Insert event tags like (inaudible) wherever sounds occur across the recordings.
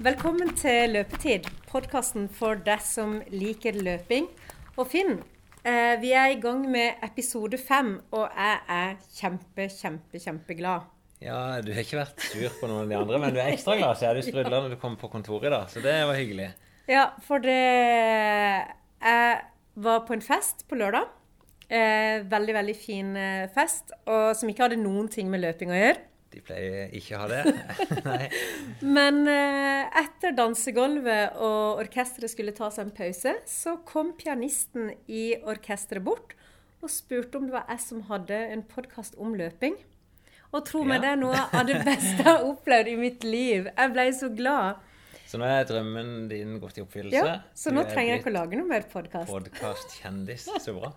Velkommen til Løpetid, podkasten for deg som liker løping. Og Finn, eh, vi er i gang med episode fem, og jeg er kjempe, kjempe, kjempeglad. Ja, du har ikke vært sur på noen av de andre, men du er ekstra glad, så er du sprudla når du kommer på kontoret i dag. Så det var hyggelig. Ja, for det Jeg var på en fest på lørdag. Eh, veldig, veldig fin eh, fest, og som ikke hadde noen ting med løping å gjøre. De pleier ikke å ha det. (laughs) Men eh, etter dansegulvet og orkesteret skulle ta seg en pause, så kom pianisten i orkesteret bort og spurte om det var jeg som hadde en podkast om løping. Og tro meg, Ja. det er noe av det beste jeg har opplevd i mitt liv. Jeg ble så glad. Så nå er drømmen din gått i oppfyllelse. Ja, så nå trenger jeg ikke å lage noe mer podkast. Podkastkjendis. Så bra.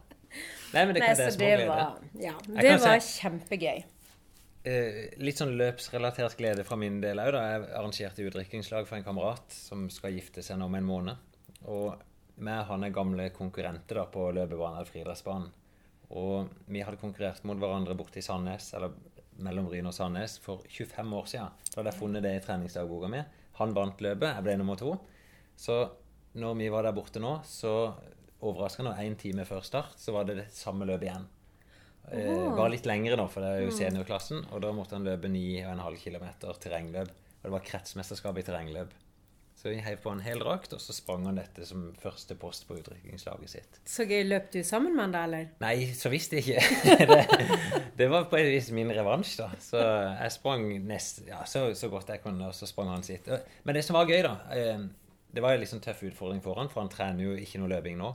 Nei, men det, Nei, kan, det det var, ja, det var si- kjempegøy. Eh, litt sånn løpsrelatert glede fra min del òg. Jeg arrangerte utdrikningslag for en kamerat som skal gifte seg nå om en måned. Og vi og han er gamle konkurrenter da, på løpebanen eller friidrettsbanen. Og vi hadde konkurrert mot hverandre borte i Sandnes, eller mellom Ryn og Sandnes, for 25 år siden. Da hadde jeg funnet det i treningsdagboka mi. Han vant løpet, jeg ble nummer to. Så når vi var der borte nå, så overraskende, én time før start, så var det det samme løpet igjen. Eh, Var litt lengre, nå, for det er jo seniorklassen. Og da måtte han løpe 9,5 km terrengløp. Og det var kretsmesterskap i terrengløp. Så vi heiv på en hel drakt, og så sprang han dette som første post på utdrikningslaget sitt. Så gøy. Løp du sammen med han da, eller? Nei, så visst ikke. (laughs) det, det var på et vis min revansj, da. Så jeg sprang nest, ja, så, så godt jeg kunne, og så sprang han sitt. Men det som var gøy, da eh, Det var en litt sånn tøff utfordring for han, for han trener jo ikke noe løping nå.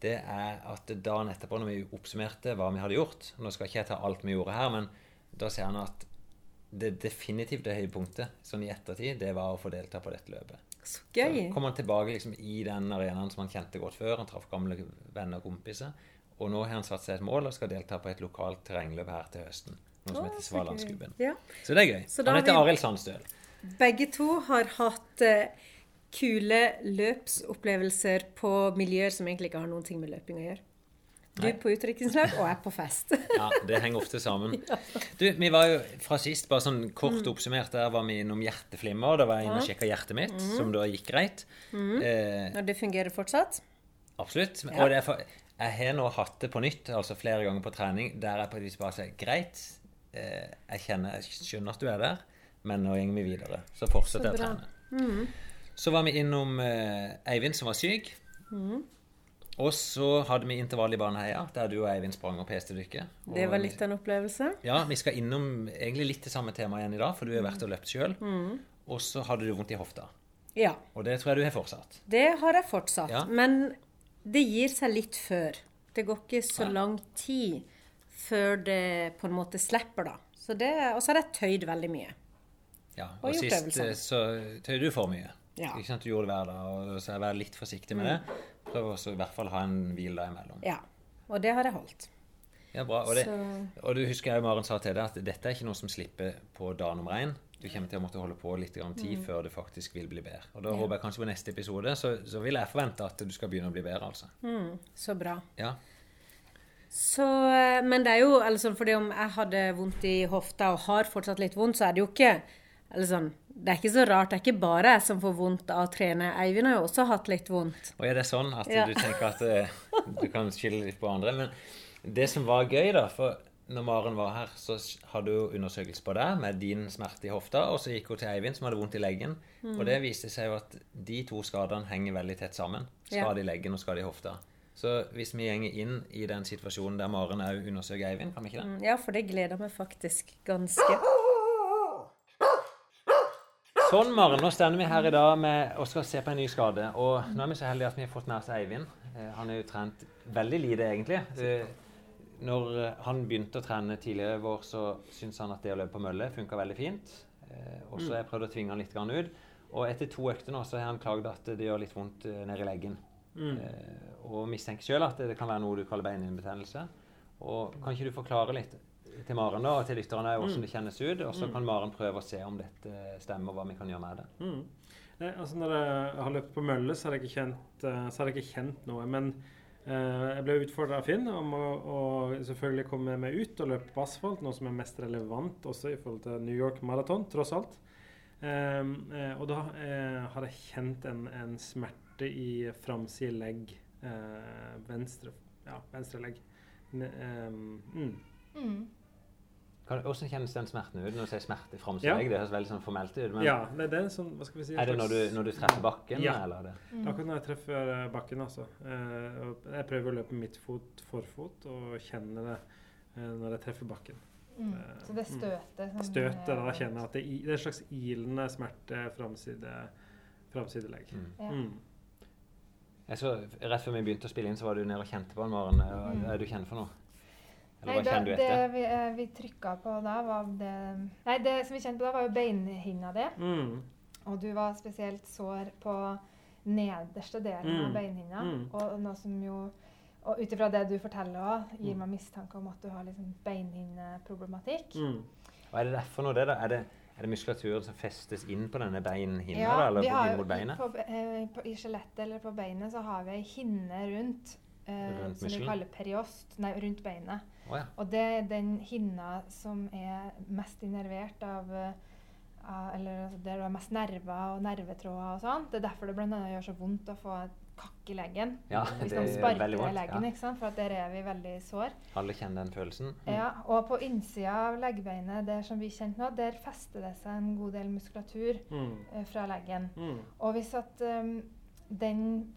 Det er at dagen etterpå, når vi oppsummerte hva vi hadde gjort Nå skal ikke jeg ta alt vi gjorde her, men da ser han at det definitivt det høydepunktet sånn i ettertid, det var å få delta på dette løpet. Så gøy. Så kom han tilbake liksom i den arenaen som han kjente godt før. Han traff gamle venner og kompiser. Og nå har han satt seg et mål og skal delta på et lokalt terrengløp her til høsten. Noe som heter Svalandsklubben. Ja. Så det er gøy. Han heter vi- Arild Sandstøl. Begge to har hatt eh, kule løpsopplevelser på miljøer som egentlig ikke har noen ting med løping å gjøre. Du Nei. på utdrikningslag, og jeg på fest. (laughs) Ja, det henger ofte sammen. (laughs) Du, vi var jo fra sist, bare sånn kort oppsummert, der var vi innom hjerteflimmer. Da var jeg inne og sjekka hjertet mitt, som da gikk greit. Eh, og det fungerer fortsatt. Absolutt. Ja. Og det for, jeg har nå hatt det på nytt, altså flere ganger på trening, der jeg på et vis bare sier greit, eh, jeg kjenner, jeg skjønner at du er der, men nå går vi videre. Så fortsetter jeg å trene. bra. Så var vi innom eh, Eivind som var syk. Og så hadde vi intervall i Baneheia, der du og Eivind sprang og peste dykket. Det var litt av en opplevelse. Ja, vi skal innom egentlig litt det samme temaet igjen i dag, for du har vært og løpt sjøl. Og så hadde du vondt i hofta. Ja, Og det tror jeg du har fortsatt. det har jeg fortsatt. Ja. Men det gir seg litt før. Det går ikke så Ja. lang tid før det på en måte slipper, da. Så det, og så har jeg tøyd veldig mye. Ja, Og og sist øvelser. eh, så tøyde du for mye. Ja. Ikke sant, Du gjorde det hver dag, og så være litt forsiktig med det. Prøv også i hvert fall ha en hvil da imellom. Ja. Og det har jeg holdt. Ja, bra. Og, det, og du husker jeg Maren sa til deg at dette er ikke noe som slipper på dag nummer én. Du kommer til å måtte holde på litt grann tid før det faktisk vil bli bedre. Og da håper jeg kanskje på neste episode, så, så vil jeg forvente at du skal begynne å bli bedre, altså. Så bra. Ja. Så, eh, men det er jo sånn, fordi om jeg hadde vondt i hofta og har fortsatt litt vondt, så er det jo ikke eller sånn, Det er ikke så rart. Det er ikke bare jeg som får vondt av å trene. Eivind har jo også hatt litt vondt. Og er det sånn at Ja. du tenker at eh, du kan skylde litt på andre? Men det som var gøy, da For når Maren var her, så hadde hun undersøkelse på deg med din smerte i hofta, og så gikk hun til Eivind, som hadde vondt i leggen. Mm. Og det viste seg jo at de to skadene henger veldig tett sammen. Skade i leggen og skade i hofta. Så hvis vi gjenger inn i den situasjonen der Maren òg undersøker Eivind, kan vi ikke det? Mm, Ja, for det gleder meg faktisk ganske. Sånn, Maren. Nå står vi her i dag med, og skal se på en ny skade. Og nå er vi så heldige at vi har fått med oss Eivind. Eh, Han er jo trent veldig lite, egentlig. Eh, Når eh, han begynte å trene tidligere i vår, så syntes han at det å løpe på mølle funka veldig fint. Eh, Og så har jeg prøvd å tvinge han litt ut. Og etter to økter nå så har han klagd at det gjør litt vondt nedi leggen. Eh, Og mistenker sjøl at det kan være noe du kaller beinhinnebetennelse. Og kan ikke du forklare litt til Maren da, og til lytterne hvordan mm. det kjennes ut? Og så kan Maren prøve å se om dette stemmer, og hva vi kan gjøre med det. Mm. Nei, altså når jeg har løpt på mølle, så har jeg ikke kjent, eh, så har jeg ikke kjent noe. Men eh, jeg ble utfordra av Finn om å, å selvfølgelig komme meg ut og løpe på asfalt, noe som er mest relevant også i forhold til New York Marathon, tross alt. Ehm, eh, og da eh, har jeg kjent en, en smerte i framside legg. eh, venstre, ja, venstre legg. Ne, um, mm. Mm. Kan- Hvordan kjennes den smerten ut når du sier smerte i Ja. framside? Det høres veldig sånn formelt ut. Men Ja, det, det er en sånn, hva skal vi si er det når du, når du treffer bakken? Ja. Eller er det? Mm. Akkurat når jeg treffer eh, bakken, altså. Eh, jeg prøver å løpe midtfot, forfot, og kjenner det eh, når jeg treffer bakken. Mm. Så det støtet mm. Støtet, da er- kjenner jeg at det, det er en slags ilende smerte framside, framsidelegg. Mm. Ja. Mm. Jeg så, rett før vi begynte å spille inn, så var du nede og kjente på den, morgenen. Hva Mm. er det du kjenner for noe? Eller hva kjenner du det vi, eh, vi trykka på da, var det Nei, det som vi kjente på da, var jo beinhinna di. Mm. Og du var spesielt sår på nederste delen av Mm. beinhinna. Mm. Og noe som jo Og ut ifra det du forteller òg, gir Mm. meg mistanke om at du har liksom beinhinneproblematikk. Mm. Hva er det derfor nå, det da? Er det, er det muskulaturen som festes inn på denne beinhinna, Ja, da, eller vi har inn mot beinet? På, eh, på, I skjelettet eller på beinet så har vi ei hinne rundt, eh, Rundt som vi kaller periost, nei, rundt beinet. Å ja. Og det er den hinna som er mest innervert av, eh, Eller altså, der du har mest nerver og nervetråder og sånn. Det er derfor det blant annet gjør så vondt å få et kakk i leggen. ja, Hvis det man er sparker i leggen, Ja. ikke sant? for at der er vi veldig sår. Alle kjenner den følelsen. Ja, og på innsida av leggbeinet, der som vi kjente nå, der fester det seg en god del muskulatur Mm. eh, fra leggen. Mm. Og hvis at um, den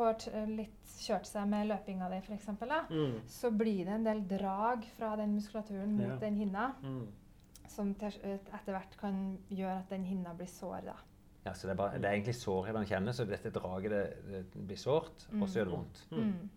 får t litt kjørt seg med løpinga di, f.eks., Mm. så blir det en del drag fra den muskulaturen mot Ja. den hinna, Mm. som til, etter hvert kan gjøre at den hinna blir sår. da. Ja, så det er, bare, det er egentlig sårhet han kjenner, så dette draget det, det blir sårt, og så gjør det vondt. Mm. Mm.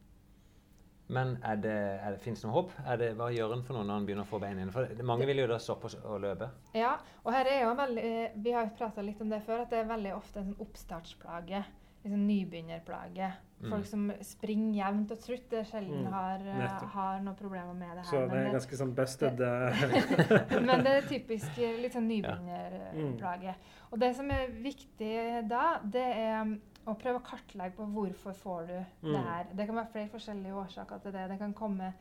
Men er det, er det, finnes det noe håp? Er det, hva gjør en for noe når en begynner å få bein inn? For mange vil jo da stoppe å, løpe. Ja, og her er jo veldig, eh, vi har jo prata litt om det før, at det er veldig ofte en sånn oppstartsplage. Liksom nybegynnerplage. Mm. Folk som springer jevnt og trutt, det sjelden Mm, har, eh, har noen problemer med det her. Så det er ganske sånn busted (laughs) Men det er typisk eh, litt sånn nybegynnerplage. Og det som er viktig da, det er um, å prøve å kartlegge på hvorfor får du det Mm. her. Det kan være flere forskjellige årsaker til det. Det kan komme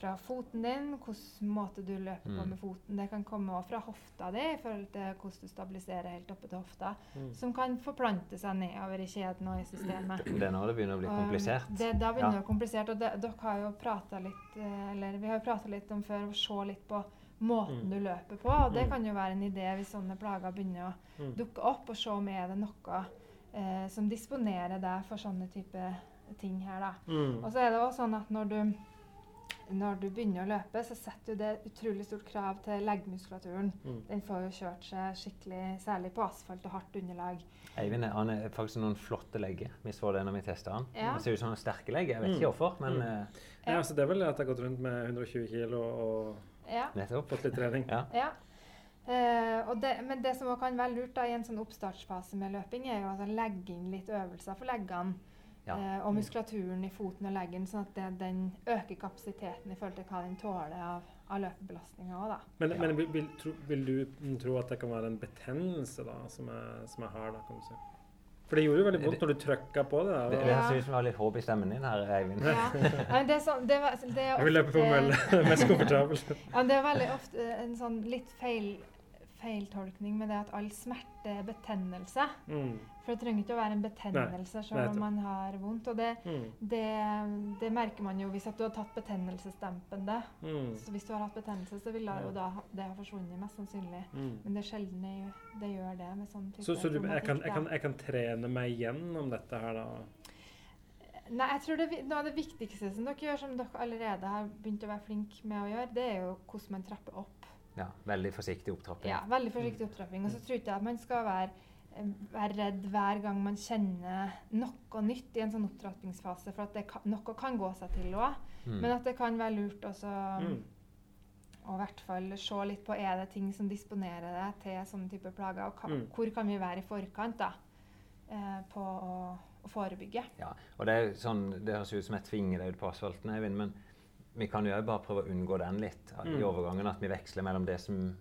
fra foten din, hvilken måte du løper på Mm. med foten. Det kan komme fra hofta di, i forhold til hvordan du stabiliserer helt oppe til hofta. Mm. Som kan forplante seg nedover i kjeden og i systemet. Det er nå det begynner å bli komplisert. Det, da begynner Ja. det å komplisert. Og det, dere har jo prata litt eh, Eller vi har jo prata litt om før å se litt på måten Mm. du løper på. Og det Mm. kan jo være en idé hvis sånne plager begynner å Mm. dukke opp, og se om er det noe eh, som disponerer deg for sånne type ting her, da. Mm. Og så er det også sånn at når du når du begynner å løpe, så setter du det utrolig stort krav til leggmuskulaturen. Mm. Den får jo kjørt seg skikkelig, særlig på asfalt og hardt underlag. Eivind han er faktisk noen flotte legger. Vi så det når vi testa han. Ja. Han ser ut som en sterke legger. Jeg vet Mm. ikke hvorfor, men Mm. uh, Ja, altså det er vel at jeg har gått rundt med 120 kilo og Ja. fått litt trening. Ja. Ja. Uh, og det, men det som også kan være lurt da, i en sånn oppstartsfase med løping, er jo altså å legge inn litt øvelser for leggene Ja. eh, og muskulaturen i foten og leggen, sånn at det, den øker kapasiteten i forhold til hva den tåler av, av løpebelastninger òg, da. Men, Ja. men vil, vil, tro, vil du tro at det kan være en betennelse da, som jeg, som jeg har? da, kan du si? For det gjorde jo veldig vondt når du trykka på det. Det, der. det høres ut som du har litt håp i stemmen din her, Eivind. Ja. Nei, det er sånn, det, var- det er Jeg vil løpe på ofte- mølle. (laughs) Mest komfortabel. (laughs) Ja, det er veldig ofte en sånn litt feil feiltolkning med det at all smerte er betennelse. Mm. For det trenger ikke å være en betennelse selv om man har vondt. Og det, Mm. det, det merker man jo hvis at du har tatt betennelsesdempende. Mm. Så hvis du har hatt betennelse, så vil jo da det ha forsvunnet, mest sannsynlig. Mm. Men det er sjelden det, det gjør det med sånn type Så, så du, jeg, kan, jeg, kan, jeg kan trene meg gjennom dette her, da? Nei, jeg tror det, noe av det viktigste som dere gjør, som dere allerede har begynt å være flinke med å gjøre, det er jo hvordan man trapper opp. Ja, veldig forsiktig opptrapping. Ja, veldig forsiktig opptrapping. Og så tror ikke jeg at man skal være, være redd hver gang man kjenner noe nytt i en sånn opptrappingsfase, for at det kan, noe kan gå seg til òg. Mm. Men at det kan være lurt også Mm. å i hvert fall se litt på er det ting som disponerer deg til sånne typer plager, og ka, Mm. hvor kan vi være i forkant da, eh, på å, å forebygge. Ja, og det, er sånn, det høres ut som jeg tvinger deg ut på asfalten, Eivind, men vi kan jo bare prøve å unngå den litt i Mm. overgangen. At vi veksler mellom det som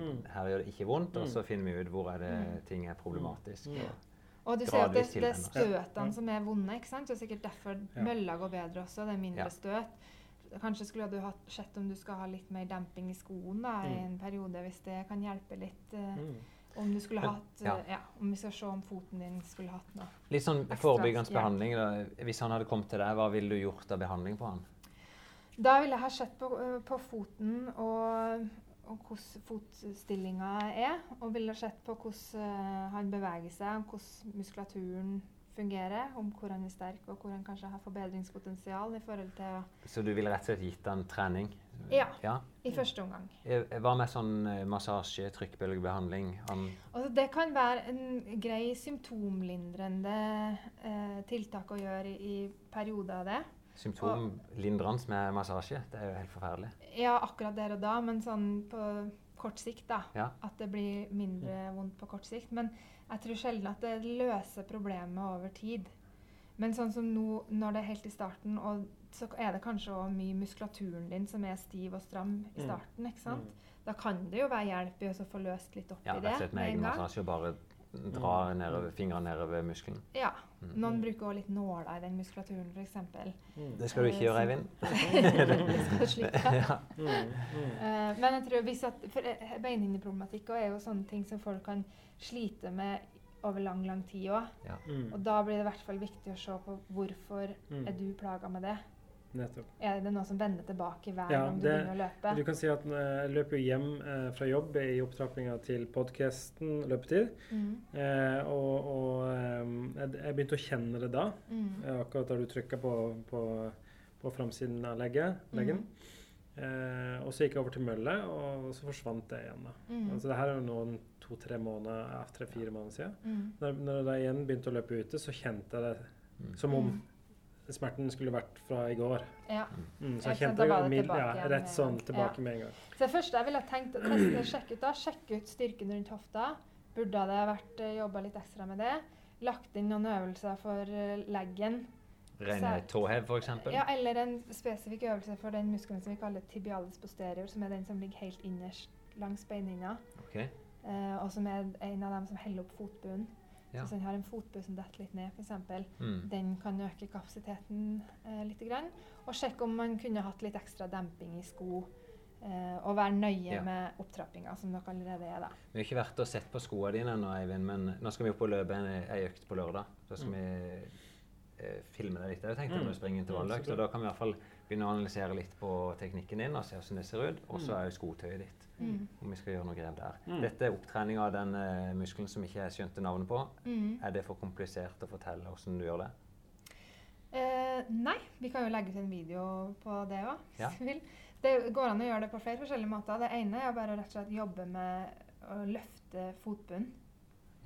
Mm. her gjør det ikke vondt, og Mm. så finner vi ut hvor er det Mm. ting er problematisk. Mm. og- Og du ser at det, det er støtene som er vonde, ikke sant? Det er sikkert derfor Ja. mølla går bedre også, det er mindre Ja. støt. Kanskje skulle du hatt sett om du skal ha litt mer demping i skoen da, i en periode, hvis det kan hjelpe litt. eh, Mm. Om du skulle hatt ja. eh, ja, Om vi skal se om foten din skulle hatt noe. Litt sånn forebyggende behandling. Da. Hvis han hadde kommet til deg, hva ville du gjort av behandling på han? Da ville jeg ha sett på, øh, på foten og hvordan fotstillinga er. Og ville sett på hvordan øh, han beveger seg, hvordan muskulaturen fungerer. Om hvor han er sterk, og hvor han kanskje har forbedringspotensial i forhold til Så du ville rett og slett gitt han trening? Ja. ja. i første omgang. Eh, Hva med sånn eh, massasje, trykkbølgebehandling? Altså, det kan være en grei symptomlindrende eh, tiltak å gjøre i, i perioder av det. Symptomlindrende med massasje? Det er jo helt forferdelig. Ja, akkurat der og da, men sånn på kort sikt, da. Ja. At det blir mindre vondt på kort sikt. Men jeg tror sjelden at det løser problemet over tid. Men sånn som nå, når det er helt i starten, og så er det kanskje også mye muskulaturen din som er stiv og stram i Mm. starten, ikke sant? Da kan det jo være hjelp i å få løst litt opp Ja, i rett det og slett med egen massasje og bare dra nedover, fingeren nedover muskelen. Ja. Mm. Noen bruker også litt nåler i den muskulaturen, f.eks. Mm. Det skal du ikke gjøre, Eivind. (laughs) det skal du slippe. (laughs) ja. Mm. Mm. Eh, men jeg tror hvis at, for eh, beinhinneproblematikk er jo sånne ting som folk kan slite med over lang, lang tid òg. Mm. Og da blir det i hvert fall viktig å se på hvorfor Mm. er du plaga med det. Nettopp. Er det noe som vender tilbake hver Ja, gang du det- begynner å løpe? Du kan si at eh, jeg løper jo hjem eh, fra jobb i opptrappinga til podkasten løpetid. Mm, Eh, og og eh, jeg, jeg begynte å kjenne det da, mm, eh, akkurat da du trykka på, på, på framsiden av legget, leggen. Eh, og så gikk jeg over til mølle, og så forsvant det igjen. da. mm, Altså det her er jo noen to-tre måneder, tre-fire måneder siden. mm, Når, når jeg igjen begynte å løpe ute, så kjente jeg det Mm. som om mm. Smerten skulle vært fra i går. Ja. Mm, så jeg kjente det mild- tilbake ja, rett en sånn gang. ja. med en gang. Så det første jeg ville tenkt å teste, (clears throat) sjekke ut da, sjekke ut styrken rundt hofta. Burde det vært jobba litt ekstra med det? Lagt inn noen øvelser for eh, leggen. Rene tåhev, f.eks. Ja, eller en spesifikk øvelse for den muskelen som vi kaller tibialis posterior, som er den som ligger helt innerst langs beinhinna. Okay. Eh, og som er en av dem som holder opp fotbunnen. Ja. Hvis en har en fotbue som detter litt ned, f.eks., Mm. den kan øke kapasiteten eh, litt. Grann. Og sjekke om man kunne hatt litt ekstra demping i sko. Eh, og være nøye Ja. med opptrappinga, som dere allerede er. da. Vi har ikke vært og sett på skoene dine ennå, Eivind, men nå skal vi opp og løpe en, ei økt på lørdag. Så skal Mm. vi eh, filme det litt. Jeg tenkte Mm. vi springe så intervalløkt, og da kan vi i hvert fall begynne å analysere litt på teknikken din og se hvordan det ser ut. Og så Mm. er jo skotøyet ditt, Mm. om vi skal gjøre noe grep der. Mm. Dette er opptrening av den uh, muskelen som ikke jeg skjønte navnet på. Mm. Er det for komplisert å fortelle hvordan du gjør det? Eh, nei, vi kan jo legge ut en video på det òg, hvis Ja. du vil. Det går an å gjøre det på flere forskjellige måter. Det ene er bare å rett og slett jobbe med å løfte fotbunnen.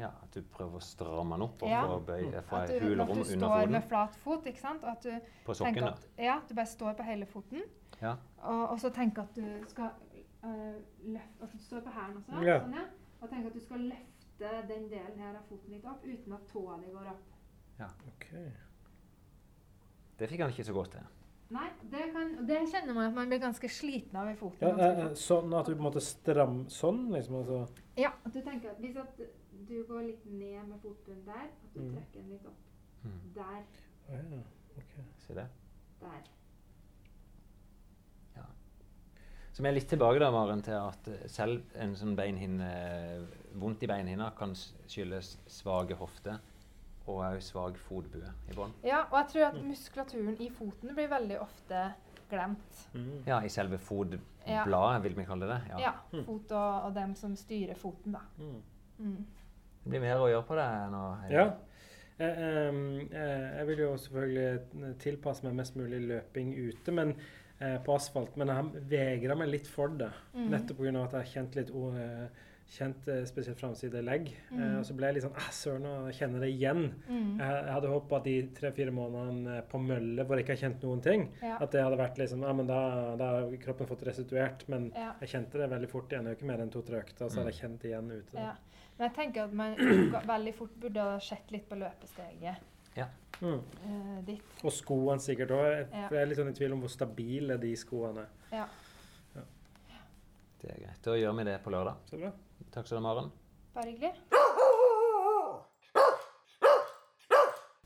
Ja, At du prøver å stramme den opp og Ja. få, bøy, få At et du, hulrom at du står med flat fot, ikke sant? Og at du På sokken, tenker Ja, at ja, du bare står på hele foten. Ja. Og, og så tenker at du skal uh, løfte At du står på hælen også. Ja. Sånn, ja. Og tenker at du skal løfte den delen her av foten litt opp uten at tåa di går opp. Ok. Det fikk han ikke så godt til. Nei, det, kan, det kjenner man at man blir ganske sliten av i foten. Ja, eh, sånn at du på en måte stram sånn, liksom? Altså. Ja, at du tenker at hvis at du går litt ned med fotbunnen der, at du Mm. trekker den litt opp. Mm. Der, Oh, ja. okay. Se det. der. Så vi er litt tilbake da, Maren, til at eh, selv en sånn beinhinne, vondt i beinhinna kan skyldes svake hofter og òg svak fotbue i bånn. Ja, og jeg tror at muskulaturen i foten blir veldig ofte glemt. Mm. Ja, i selve Ja. fotbladet, vil vi kalle det. Ja. Ja, fot og, og dem som styrer foten, da. Mm. Mm. Det blir mer å gjøre på det nå. Ja. Jeg, em, eh, jeg vil jo selvfølgelig tilpasse meg mest mulig løping ute, men eh, på asfalt. Men jeg vegrer meg litt for det. Mm. Nettopp pga. at jeg har kjent litt o- eh, Kjent eh, spesielt framside legg. Eh, Mm. og så ble jeg litt sånn ah, Søren, jeg kjenner det igjen. Mm. Jeg, jeg hadde håpet at de tre-fire månedene eh, på mølle hvor jeg ikke har kjent noen ting, Ja. at det hadde vært liksom Ja, men da, da har kroppen fått restituert. Men Ja. jeg kjente det veldig fort igjen. Det er jo ikke mer enn to-tre økter, så Mm. hadde jeg kjent det igjen ute. Ja. Men jeg tenker at man (clears throat) veldig fort burde ha sett litt på løpesteget Mm. eh, ditt. Og skoene sikkert òg. Jeg er litt sånn i tvil om hvor stabile de skoene er. Ja. Det er greit. Da gjør vi det på lørdag. Så bra. Takk skal du ha, Maren. Bare hyggelig.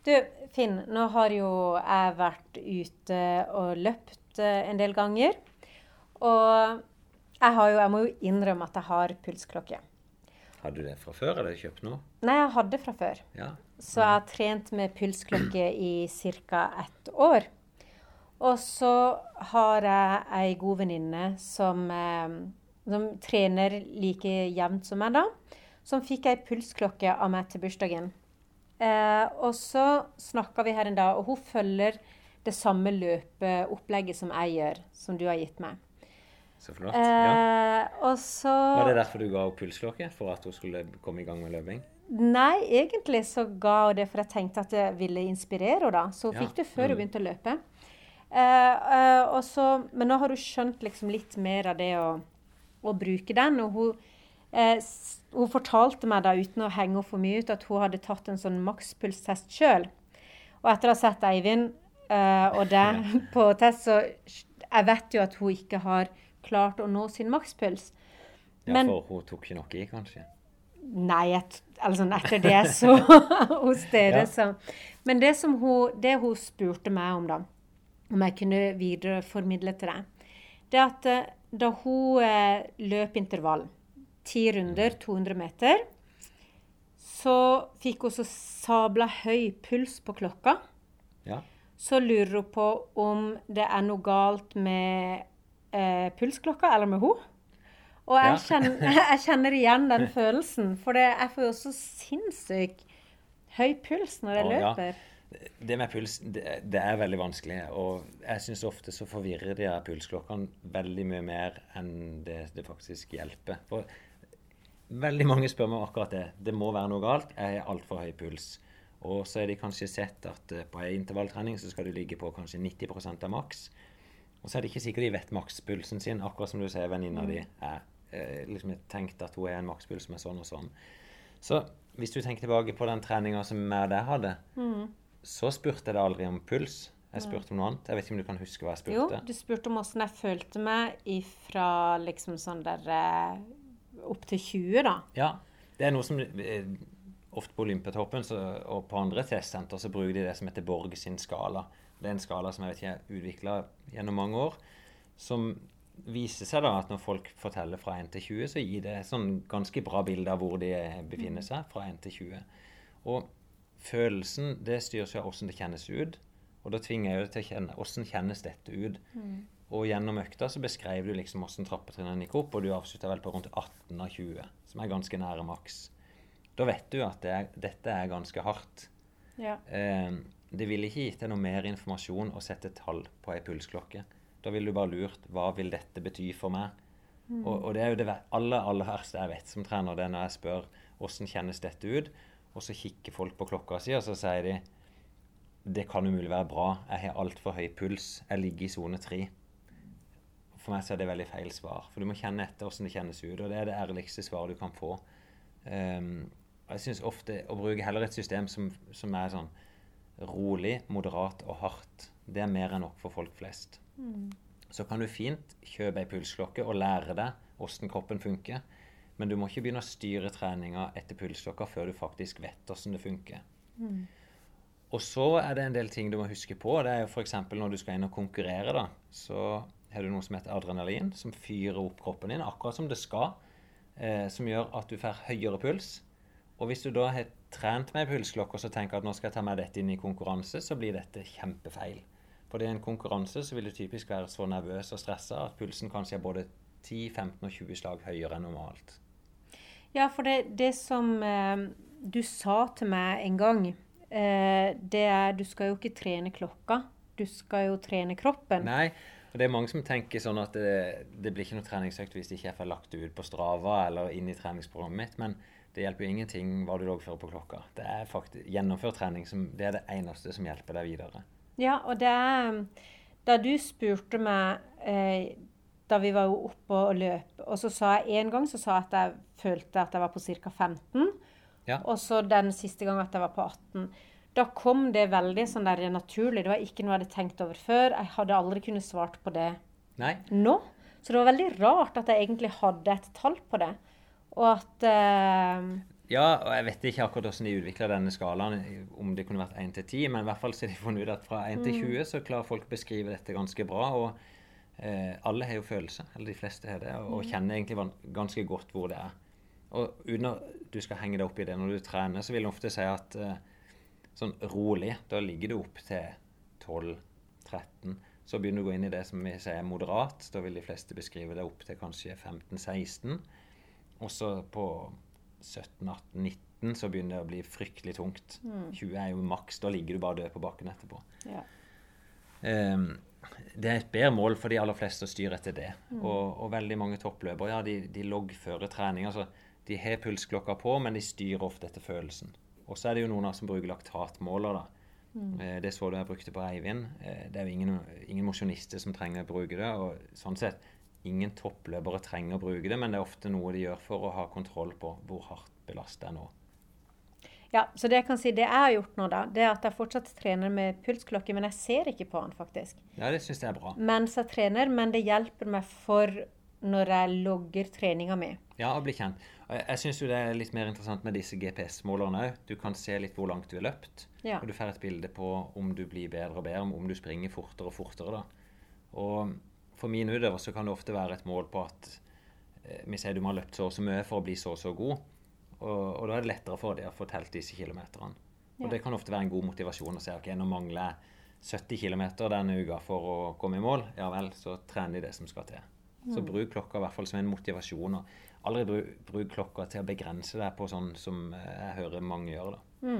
Du, Finn, nå har jo jeg vært ute og løpt eh, en del ganger. Og jeg, har jo, jeg må jo innrømme at jeg har pulsklokke. Hadde du det fra før, eller kjøpt noe? Nei, jeg hadde fra før. Ja. Så jeg har trent med pulsklokke i ca. ett år. Og så har jeg ei god venninne som, eh, som trener like jevnt som meg, da. Som fikk ei pulsklokke av meg til bursdagen. Eh, og så snakka vi her en dag, og hun følger det samme løpeopplegget som jeg gjør, som du har gitt meg. Så flott. Ja. Eh, så Var det derfor du ga henne pulsklokke? For at hun skulle komme i gang med løping? Nei, egentlig så ga hun det for jeg tenkte at det ville inspirere henne. da. Så hun Ja. fikk det før Mm. hun begynte å løpe. Eh, eh, så, men nå har hun skjønt liksom litt mer av det å, å bruke den. Og hun, eh, hun fortalte meg da uten å henge for mye ut at hun hadde tatt en sånn makspulstest sjøl. Og etter å ha sett Eivind eh, og det (laughs) på test, så jeg vet jo at hun ikke har klart å nå sin makspuls. Ja, Men- For hun tok ikke noe i, kanskje? Nei, et, altså, etter det (laughs) så (laughs) hos dere, Ja. så Men det som hun, det hun spurte meg om, da, om jeg kunne videreformidle til deg, det at eh, da hun eh, løp intervall, ti runder, 200 meter, så fikk hun så sabla høy puls på klokka. Ja. Så lurer hun på om det er noe galt med eh, pulsklokka eller med henne. Og jeg, Ja. kjenner, (laughs) jeg kjenner igjen den følelsen, for det, jeg får jo så sinnssykt høy puls når jeg Å, ja. Det med puls, det, det er veldig vanskelig. Og jeg syns ofte så forvirrer de her pulsklokkene veldig mye mer enn det det faktisk hjelper. For veldig mange spør meg akkurat det. Det må være noe galt. Jeg har altfor høy puls. Og så har de kanskje sett at eh, på en intervalltrening så skal du ligge på kanskje 90% av maks. Og så er det ikke sikkert de vet makspulsen sin, akkurat som du sier venninna di er. Eh, liksom jeg tenkte at hun er en makspuls med sånn og sånn. Så hvis du tenker tilbake på den treninga som jeg og deg hadde, så spurte jeg deg aldri om puls. Jeg spurte om noe annet. Jeg vet ikke om du kan huske hva jeg spurte? Jo, du spurte om åssen jeg følte meg ifra liksom sånn der eh, opp til 20, da. Ja. Det er noe som eh, ofte på Olympiatoppen så, og på andre testsenter så bruker de det som heter Borg sin skala. Det er en skala som jeg vet ikke er utvikla gjennom mange år. Som viser seg da at når folk forteller fra 1 til 20, så gir det sånn ganske bra bilde av hvor de befinner seg fra 1 til 20. Og følelsen det styres jo av hvordan det kjennes ut. Og da tvinger jeg jo til å kjenne hvordan kjennes dette ut. Og gjennom økta så beskrev du liksom hvordan trappetrinnene gikk opp, og du avslutta vel på rundt 18 av 20, som er ganske nære maks. Da vet du at det er, dette er ganske hardt. Ja. Eh, det ville ikke gitt deg noe mer informasjon å sette tall på ei pulsklokke. Da ville du bare lurt hva vil dette bety for meg? Og, og det er jo det aller aller verste jeg vet som trener, det er når jeg spør hvordan kjennes dette ut, og så kikker folk på klokka si, og så sier de det kan umulig være bra, jeg har altfor høy puls, jeg ligger i sone tre. For meg så er det veldig feil svar, for du må kjenne etter hvordan det kjennes ut, og det er det ærligste svaret du kan få. Um, jeg synes ofte å bruke heller et system som, som er sånn rolig, moderat og hardt, det er mer enn nok for folk flest. Så kan du fint kjøpe ei pulsklokke og lære deg hvordan kroppen funker. Men du må ikke begynne å styre treninga etter pulsklokka før du faktisk vet hvordan det funker. Og så er det en del ting du må huske på. Det er jo f.eks. når du skal inn og konkurrere, da, så har du noe som heter adrenalin, som fyrer opp kroppen din akkurat som det skal. Eh, som gjør at du får høyere puls. Og hvis du da har trent med pulsklokke og så tenker at nå skal jeg ta med dette inn i konkurranse, så blir dette kjempefeil. For i en konkurranse så vil du typisk være så nervøs og stressa at pulsen kanskje er både 10, 15 og 20 slag høyere enn normalt. Ja, for det, det som eh, du sa til meg en gang, eh, det er du skal jo ikke trene klokka. Du skal jo trene kroppen. Nei, og det er mange som tenker sånn at det, det blir ikke noe treningsøkt hvis det ikke er får lagt det ut på Strava eller inn i treningsprogrammet mitt. Men det hjelper jo ingenting hva du loggfører på klokka. Det er faktisk gjennomfør trening som det er det eneste som hjelper deg videre. Ja, og det er Da du spurte meg eh, da vi var jo oppe og løp, og så sa jeg en gang så sa jeg at jeg følte at jeg var på ca. 15, Ja. og så den siste gangen at jeg var på 18. Da kom det veldig sånn der naturlig. Det var ikke noe jeg hadde tenkt over før. Jeg hadde aldri kunnet svart på det Nei, nå. Så det var veldig rart at jeg egentlig hadde et tall på det. Og at eh, Ja, og jeg vet ikke akkurat hvordan de utvikla denne skalaen, om det kunne vært 1 til 10, men i hvert fall så har de funnet ut at fra 1 til 20 så klarer folk å beskrive dette ganske bra. Og eh, alle har jo følelser, eller de fleste har det, og, og kjenner egentlig ganske godt hvor det er. Og uten at du skal henge deg opp i det når du trener, så vil jeg ofte si at eh, sånn rolig, da ligger du opp til 12-13. Så begynner du å gå inn i det som vi sier moderat. Da vil de fleste beskrive det opp til kanskje 15-16. Og så på 17-18-19 så begynner det å bli fryktelig tungt. 20 er jo maks. Da ligger du bare død på bakken etterpå. Ja. Ehm, det er et bedre mål for de aller fleste å styre etter det. Og, og veldig mange toppløpere ja, de, de loggfører trening. altså De har pulsklokka på, men de styrer ofte etter følelsen. Og så er det jo noen av som bruker laktatmåler. da. Mm. Det så du jeg brukte på Eivind. Eh, Det er jo ingen, ingen mosjonister som trenger å bruke det. Og sånn sett, ingen toppløpere trenger å bruke det, men det er ofte noe de gjør for å ha kontroll på hvor hardt belastet er nå. Ja, så det jeg kan si, det jeg har gjort nå, da, det er at jeg fortsatt trener med pulsklokke, men jeg ser ikke på den, faktisk. Ja, det syns jeg er bra. Mens jeg trener, men det hjelper meg for når jeg logger treninga mi. Ja, å bli kjent. Jeg, syns jo det er litt mer interessant med disse GPS-målerne òg. Du kan se litt hvor langt du har løpt. Ja. Og du får et bilde på om du blir bedre og bedre, om du springer fortere og fortere. da. Og for mine utøvere så kan det ofte være et mål på at eh, vi sier du må ha løpt så og så mye for å bli så og så god. Og, og da er det lettere for dem å få telt disse kilometerne. Og det kan ofte være en god motivasjon å si ok, nå mangler jeg 70 km denne uka for å komme i mål. Ja vel, så trener de det som skal til. Så bruk klokka i hvert fall som en motivasjon. og Aldri bruk, bruk klokka til å begrense deg på sånn som eh, jeg hører mange gjør. da.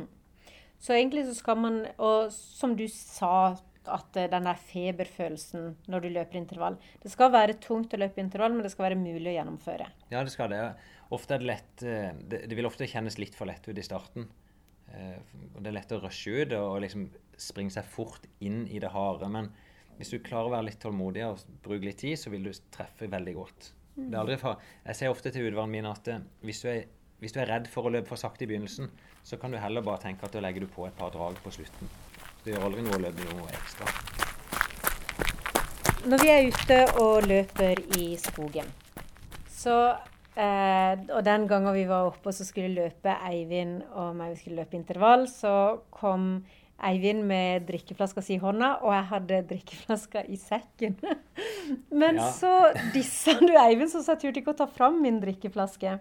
Så egentlig så skal man, og som du sa, at eh, den der feberfølelsen når du løper intervall Det skal være tungt å løpe intervall, men det skal være mulig å gjennomføre. Ja, det skal det. Ofte er det lett eh, Det, det vil ofte kjennes litt for lett ut i starten. Eh, Det er lett å rushe ut og, liksom springe seg fort inn i det harde. Men hvis du klarer å være litt tålmodig og bruke litt tid, så vil du treffe veldig godt. Er for, jeg ser ofte til utvalgene mine at eh, hvis du, er, hvis du er redd for å løpe for sakte i begynnelsen, så kan du heller bare tenke at da legger du på et par drag på slutten. Det gjør aldri noe å løpe noe ekstra. Når vi er ute og løper i skogen, så eh, Og den gangen vi var oppe og så skulle løpe Eivind og meg, vi skulle løpe intervall, så kom Eivind med drikkeflaska si i hånda, og jeg hadde drikkeflaska i sekken. (laughs) Men Ja. så dissa du Eivind, så jeg turte ikke å ta fram min drikkeflaske.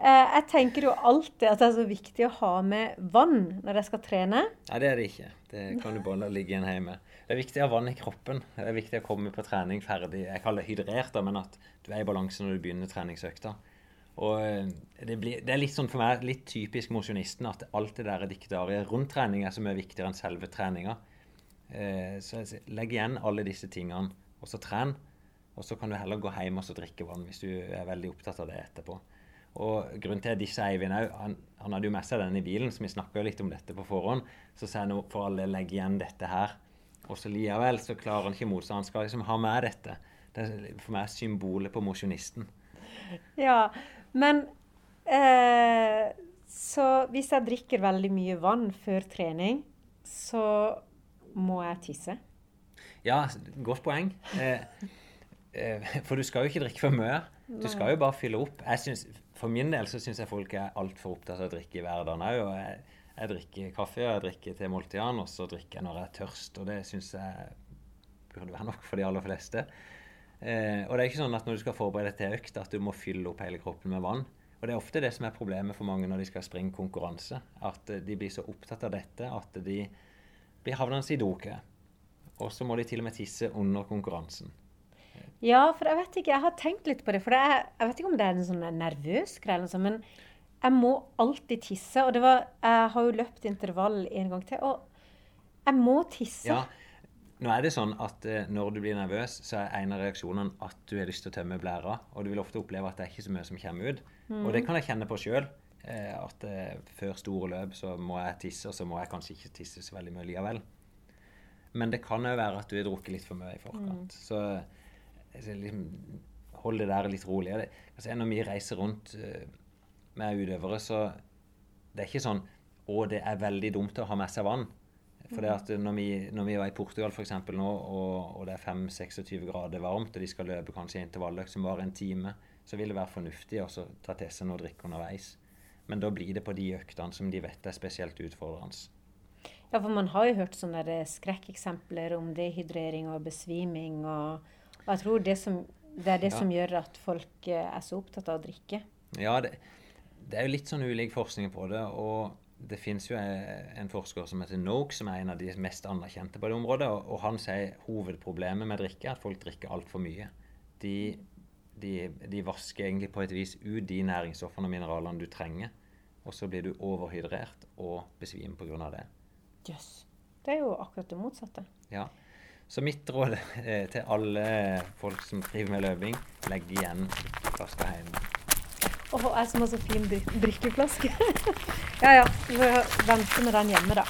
Eh, jeg tenker jo alltid at det er så viktig å ha med vann når jeg skal trene. Nei, det er det ikke. Det kan du bare ligge igjen hjemme. Det er viktig å ha vann i kroppen. Det er viktig å komme på trening ferdig. Jeg kaller det hydrert, men at du er i balanse når du begynner treningsøkta. Og eh, det, blir, det er litt sånn for meg, litt typisk mosjonisten, at alt det der diktariet rundt trening er så mye viktigere enn selve treninga. Eh, så legg igjen alle disse tingene, og så tren. Og så kan du heller gå hjem og drikke vann hvis du er veldig opptatt av det etterpå. Og grunnen til at disse Eivind òg, han, han hadde jo med seg den i bilen, så vi snakka litt om dette på forhånd. Så sier han for alle legg igjen dette her. Og så likevel så klarer han ikke motstå. Han skal liksom ha med dette. Det er for meg symbolet på mosjonisten. Ja, men eh, Så hvis jeg drikker veldig mye vann før trening, så må jeg tisse. Ja, godt poeng. Eh, eh, for du skal jo ikke drikke for mye. Du skal jo bare fylle opp. Jeg synes, for min del så syns jeg folk er altfor opptatt av å drikke i hverdagen òg. Jeg, jeg drikker kaffe, jeg drikker til måltidene, og så drikker jeg når jeg er tørst. Og det syns jeg burde være nok for de aller fleste. Eh, og det er ikke sånn at når du skal forberede deg til økt, at du må fylle opp hele kroppen med vann. Og det er ofte det som er problemet for mange når de skal springe konkurranse. At eh, de blir så opptatt av dette at de blir havnende i dokø. Og så må de til og med tisse under konkurransen. Ja, for jeg vet ikke, jeg har tenkt litt på det. For det er, jeg vet ikke om det er en sånn nervøs greie, men jeg må alltid tisse. Og det var, jeg har jo løpt intervall en gang til, og jeg må tisse. Ja, nå er det sånn at eh, når du blir nervøs, så er en av reaksjonene at du har lyst til å tømme blæra. Og du vil ofte oppleve at det er ikke så mye som kommer ut. Og det kan jeg kjenne på sjøl. Eh, at eh, før store løp så må jeg tisse, og så må jeg kanskje ikke tisse så veldig mye likevel. Men det kan òg være at du har drukket litt for mye i forkant. Eh, så liksom, hold det der litt rolig. Det, altså, når vi reiser rundt eh, med utøvere, så det er ikke sånn å, det er veldig dumt å ha med seg vann. For det at når vi, når vi var i Portugal for eksempel nå, og, og det er 5-26 grader varmt, og de skal løpe kanskje intervalløkt som varer en time, så vil det være fornuftig å ta til seg noe å drikke underveis. Men da blir det på de øktene som de vet er spesielt utfordrende. Ja, for man har jo hørt sånne skrekkeksempler om dehydrering og besviming. Og, og jeg tror det, som, det er det Ja. som gjør at folk eh, er så opptatt av å drikke. Ja, det, det er jo litt sånn ulik forskning på det. og det finnes jo en forsker som heter Noak, som er en av de mest anerkjente på det området. Og han sier hovedproblemet med drikke er at folk drikker altfor mye. De, de, de, vasker egentlig på et vis ut de næringsstoffene og mineralene du trenger. Og så blir du overhydrert og besvimer pga. det. Jøss. Yes. Det er jo akkurat det motsatte. Ja. Så mitt råd eh, til alle folk som driver med løping, legg igjen flaska hjemme. Å, oh, jeg som har så fin drikkeflaske. (laughs) ja ja, vi får vente med den hjemme, da.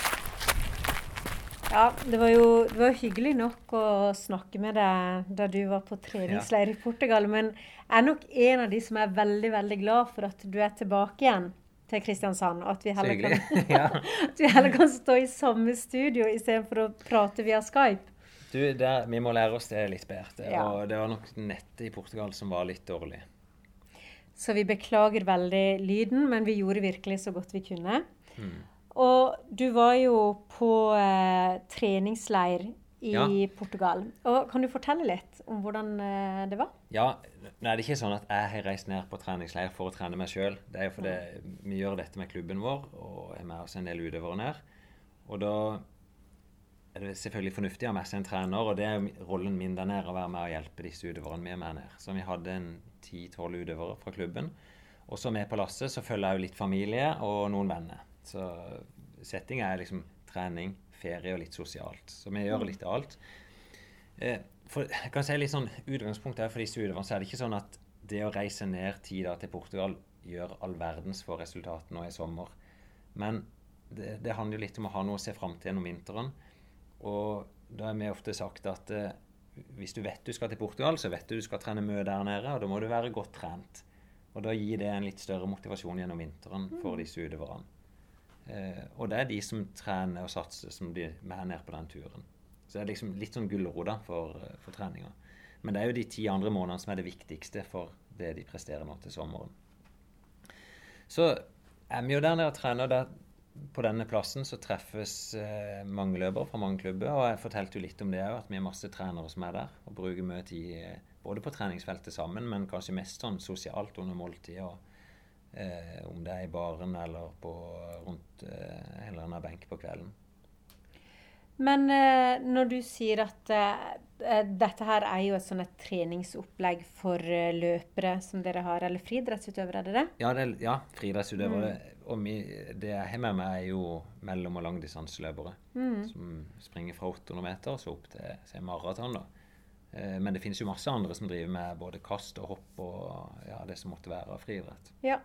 Ja, det var jo det var hyggelig nok å snakke med deg da du var på treningsleir ja. i Portugal. Men jeg er nok en av de som er veldig, veldig glad for at du er tilbake igjen til Kristiansand. Og at vi heller, kan, (laughs) (laughs) at vi heller kan stå i samme studio istedenfor å prate via Skype. Du, der, Vi må lære oss det litt bedre. Ja. Og det var nok nettet i Portugal som var litt dårlig. Så vi beklager veldig lyden, men vi gjorde virkelig så godt vi kunne. Mm. Og du var jo på eh, treningsleir i ja. Portugal. Og Kan du fortelle litt om hvordan eh, det var? Ja, Nei, det er ikke sånn at jeg har reist ned på treningsleir for å trene meg sjøl. Det er jo fordi vi gjør dette med klubben vår og har med oss en del utøvere ned. Og da er det selvfølgelig fornuftig å ha med seg en trener, og det er rollen min der nede å være med og hjelpe disse utøverne med meg ned. Så vi hadde en ti-tolv utøvere fra klubben. Og så med på lasset så følger jeg jo litt familie og noen venner. Så settinga er liksom trening, ferie og litt sosialt. Så vi gjør litt av alt. Eh, for, jeg kan si litt sånn, Utgangspunktet for disse utøverne så er det ikke sånn at det å reise ned ti dager til Portugal gjør all verdens for resultatene nå i sommer. Men det, det handler jo litt om å ha noe å se fram til gjennom vinteren. Og da har vi ofte sagt at eh, hvis du vet du skal til Portugal, så vet du du skal trene mye der nede, og da må du være godt trent. Og da gir det en litt større motivasjon gjennom vinteren for mm. disse utøverne. Eh, og det er de som trener og satser, som blir med ned på den turen. Så det er liksom litt sånn gulrot for, for treninga. Men det er jo de ti andre månedene som er det viktigste for det de presterer nå til sommeren. Så er vi jo der nede og trener. og på denne plassen så treffes eh, mange løpere fra mange klubber. Og jeg fortalte jo litt om det òg, at vi er masse trenere som er der. Og bruker mye tid eh, både på treningsfeltet sammen, men kanskje mest sånn sosialt under måltid. Og, eh, om det er i baren eller på, rundt eh, en eller annen benk på kvelden. Men eh, når du sier at eh, dette her er jo et sånn et treningsopplegg for løpere som dere har, eller friidrettsutøvere, er det det? Ja, det, ja friidrettsutøvere. Mm. Og mi, det jeg har med meg, er jo mellom- og langdistanseløpere. Mm. Som springer fra 800 meter og så opp til maraton. Eh, men det finnes jo masse andre som driver med både kast og hopp og ja, det som måtte være av friidrett. Ja,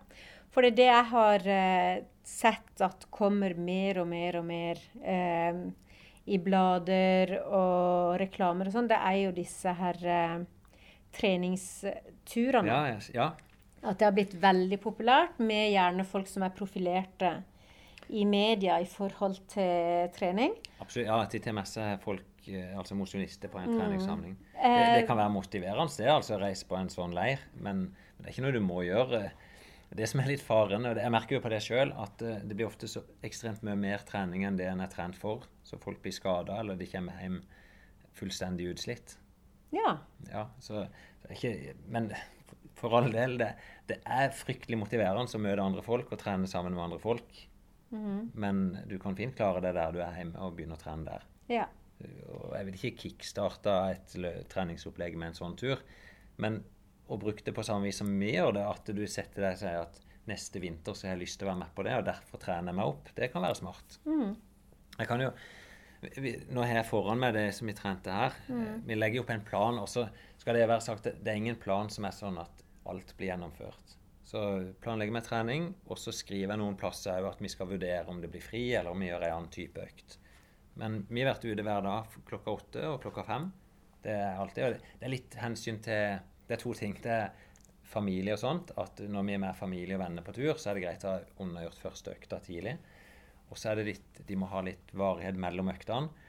for det er det jeg har eh, sett at kommer mer og mer og mer eh, i blader og reklamer og sånn, det er jo disse her eh, treningsturene. Ja, ja. At det har blitt veldig populært med gjerne folk som er profilerte i media i forhold til trening. Absolutt. Ja, til TMS er folk, eh, altså mosjonister på en mm. treningssamling. Det, det, kan være motiverende det, altså reise på en sånn leir, men det er ikke noe du må gjøre. Det som er litt faren, og jeg merker jo på det sjøl, at eh, det blir ofte så ekstremt mye mer trening enn det en er trent for. Så folk blir skada, eller de kommer hjem fullstendig utslitt. Ja. ja så, ikke, men for all del, det, det, er fryktelig motiverende å møte andre folk og trene sammen med andre folk. Mm -hmm. Men du kan fint klare det der du er hjemme og begynne å trene der. Ja. Og jeg vil ikke kickstarte et treningsopplegg med en sånn tur. Men å bruke det på samme vis som vi gjør det, at du setter deg og sier at neste vinter så har jeg lyst til å være med på det, og derfor trener jeg meg opp. Det kan være smart. Mm. Jeg kan jo Nå har jeg foran meg det som vi trente her. Mm. Vi legger opp en plan, og så skal det være sagt det er ingen plan som er sånn at alt blir gjennomført. Så planlegger vi trening, og så skriver jeg noen plasser òg at vi skal vurdere om det blir fri, eller om vi gjør en annen type økt. Men vi har vært ute hver dag klokka åtte og klokka fem. Det er alltid, det er litt hensyn til det er to ting. Det er familie og sånt. At når vi er med familie og venner på tur, så er det greit å ha undergjort første økta tidlig. Og så er det litt De må ha litt varighet mellom øktene.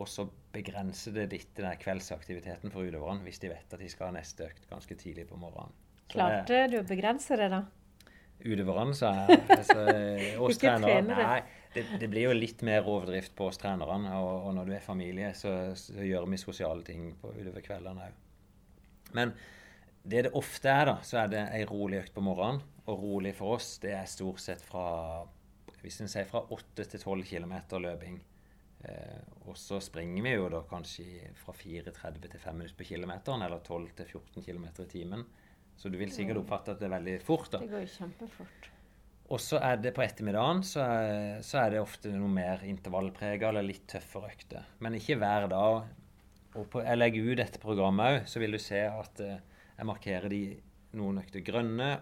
Og så begrenser det litt den kveldsaktiviteten for utøverne hvis de vet at de skal ha neste økt ganske tidlig på morgenen. Klarte du å begrense det, da? Utøverne, sa jeg. (laughs) Altså, oss trenere. Nei, det, det, blir jo litt mer overdrift på oss trenerne. Og, og, når du er familie, så, så gjør vi sosiale ting på utover kveldene òg. Men det det ofte er, da, så er det ei rolig økt på morgenen. og rolig for oss, det er stort sett fra hvis en sier fra 8 til 12 km løping. Eh, og så springer vi jo da kanskje fra 4,30 til 5 minutter på kilometeren, eller 12 til 14 km i timen. Så du vil sikkert oppfatte at det er veldig fort. da. Det går jo kjempefort. Og så er det på ettermiddagen så er, så er det ofte noe mer intervallprega eller litt tøffere økter. Men ikke hver dag. Og på, jeg legger ut dette programmet òg, så vil du se at eh, jeg markerer de noen økter grønne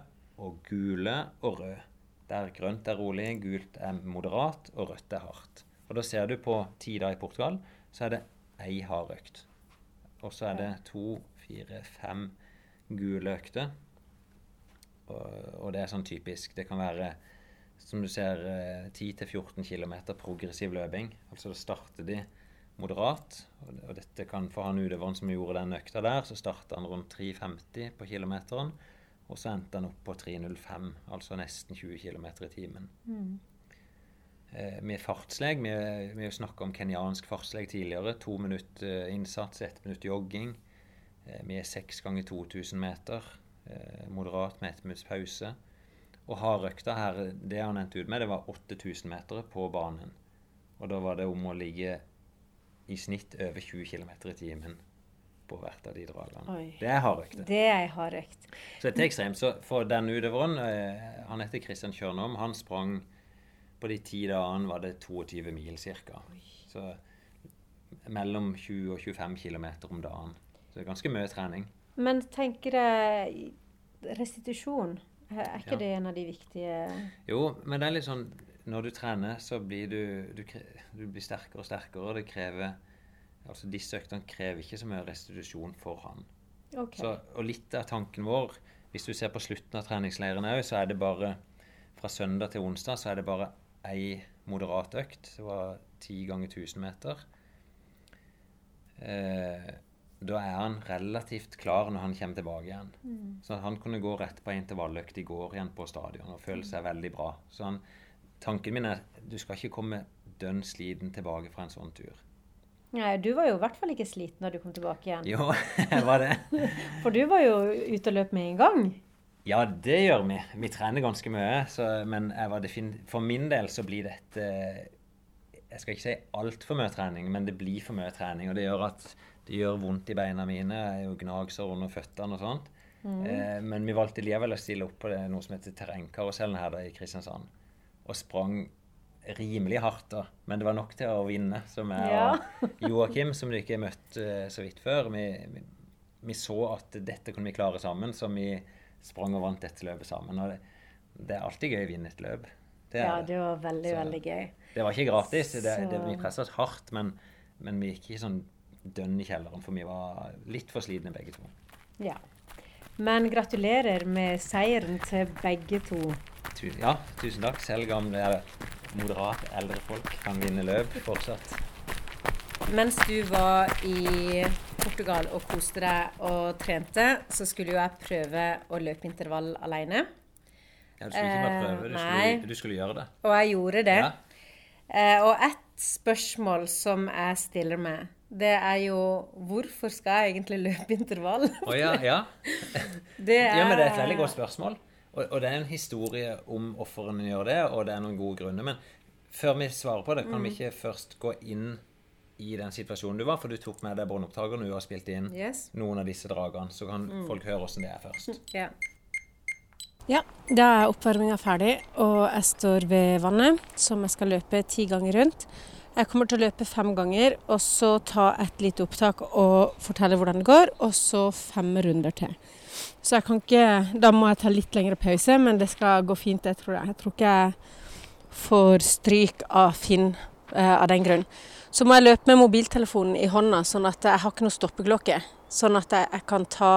og gule og røde. Der grønt er rolig, gult er moderat og rødt er hardt. Og da ser du på ti dager i Portugal, så er det ei hard økt. Og så er det to, fire, fem gule økter. Og, og det er sånn typisk. Det kan være, som du ser, eh, 10-14 km progressiv løping. Altså da starter de moderat. Og, og dette kan for han utøveren som gjorde den økta der, så starta han rundt 3,50 på kilometeren. Og så endte han opp på 3,05, altså nesten 20 km i timen. Eh, vi er fartsleg. Vi har snakka om kenyansk fartsleg tidligere. To minutter eh, innsats, ett minutt jogging. Eh, vi er seks ganger 2000 meter. Eh, moderat med ett minutts pause. Og hardøkta her, det han endte ut med, det var 8000 meter på banen. Og da var det om å ligge i snitt over 20 km i timen på hvert av de dragene. Oi. Det er hardøkter. Det er hardøkt. hard. Så dette er ekstremt. Så for den utøveren, eh, han heter Christian Kjørnom, han sprang på de ti dagene var det 22 mil ca. Så mellom 20 og 25 km om dagen. Det er ganske mye trening. Men tenker jeg restitusjon, er ikke Ja. det en av de viktige Jo, men det er litt sånn Når du trener, så blir du Du, du blir sterkere og sterkere, og det krever Altså disse øktene krever ikke så mye restitusjon for han. Ok. Så, og litt av tanken vår, hvis du ser på slutten av treningsleiren òg, så er det bare fra søndag til onsdag så er det bare ei moderat økt. Det var ti ganger 1000 meter. Eh, da er han relativt klar når han kommer tilbake igjen. Så han kunne gå rett på intervalløkt i går igjen på stadion og føle seg veldig bra. Så han, tanken min er du skal ikke komme dønn sliten tilbake fra en sånn tur. Nei, du var jo i hvert fall ikke sliten da du kom tilbake igjen. Jo, (laughs) var det. (laughs) For du var jo ute og løp med en gang. Ja, det gjør vi. Vi trener ganske mye. Så, men jeg var for min del så blir dette Jeg skal ikke si altfor mye trening, men det blir for mye trening. Og det gjør at det gjør vondt i beina mine. Jeg er jo gnagsår under føttene og sånt. Eh, men vi valgte likevel å stille opp på det, noe som heter terrengkarusellen her da, i Kristiansand. Og sprang rimelig hardt, da. Men det var nok til å vinne. Som jeg Ja. og Joakim, som du ikke har møtt eh, så vidt før. Vi, vi, vi så at dette kunne vi klare sammen, så vi sprang og vant dette løpet sammen. Og det, det er alltid gøy å vinne et løp. Det, Ja, det. var veldig, Så- veldig gøy. det var ikke gratis. Det, det, vi pressa oss hardt, men, men vi gikk ikke sånn dønn i kjelleren, for vi var litt for slitne begge to. Ja. Men gratulerer med seieren til begge to. Ja, tusen takk. Selv gamle, moderat eldre folk kan vinne løp fortsatt. Mens du var i Portugal og koste deg og trente, så skulle jo jeg prøve å løpe intervall alene. Ja, du skulle ikke bare Eh, prøve, du skulle, du skulle gjøre det. Og jeg gjorde det. Ja. Eh, og ett spørsmål som jeg stiller meg, det er jo hvorfor skal jeg egentlig løpe intervall? Oh, ja, ja. (laughs) Det ja, men det er et veldig godt spørsmål. Og, og det er en historie om hvorfor en gjør det, og det er noen gode grunner. Men før vi svarer på det, kan Mm. vi ikke først gå inn i den situasjonen du var? For du tok med deg båndopptakeren og du har spilt inn Yes. noen av disse dragene. Så kan Mm. folk høre åssen det er først. Ja. Ja, da er oppvarminga ferdig, og jeg står ved vannet, som jeg skal løpe ti ganger rundt. Jeg kommer til å løpe fem ganger, og så ta et lite opptak og fortelle hvordan det går, og så fem runder til. Så jeg kan ikke Da må jeg ta litt lengre pause, men det skal gå fint, det tror jeg. Jeg tror ikke jeg får stryk av Finn eh, av den grunn. Så må jeg løpe med mobiltelefonen i hånda, sånn at jeg har ikke noe stoppeklokke. Sånn at jeg, jeg kan ta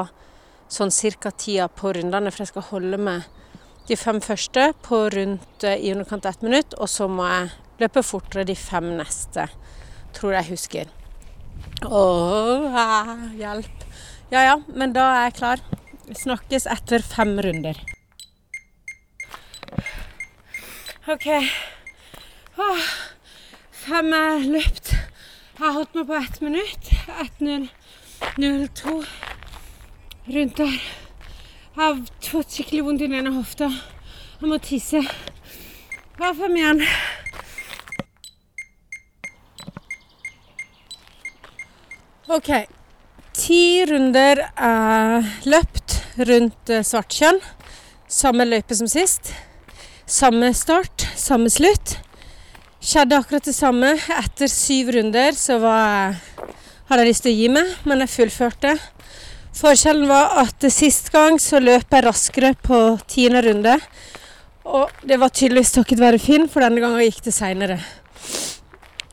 sånn cirka tida på rundene, for jeg skal holde med de fem første på rundt eh, i underkant av ett minutt, og så må jeg løpe fortere de fem neste, tror jeg husker. Åh, ah, hjelp. Ja ja, men da er jeg klar. Snakkes etter fem runder. OK. Åh, fem er løpt. Jeg har holdt meg på ett minutt. 1.002 rundt der. Jeg har fått skikkelig vondt i den ene hofta. Jeg må tisse. Hva for igjen? OK. Ti runder er løpt rundt eh, Svartkjønn. Samme løype som sist. Samme start, samme slutt. Skjedde akkurat det samme. Etter syv runder så var, hadde jeg lyst til å gi meg, men jeg fullførte. Forskjellen var at sist gang så løp jeg raskere på tiende runde. Og det var tydeligvis takket være Finn, for denne gangen gikk det seinere.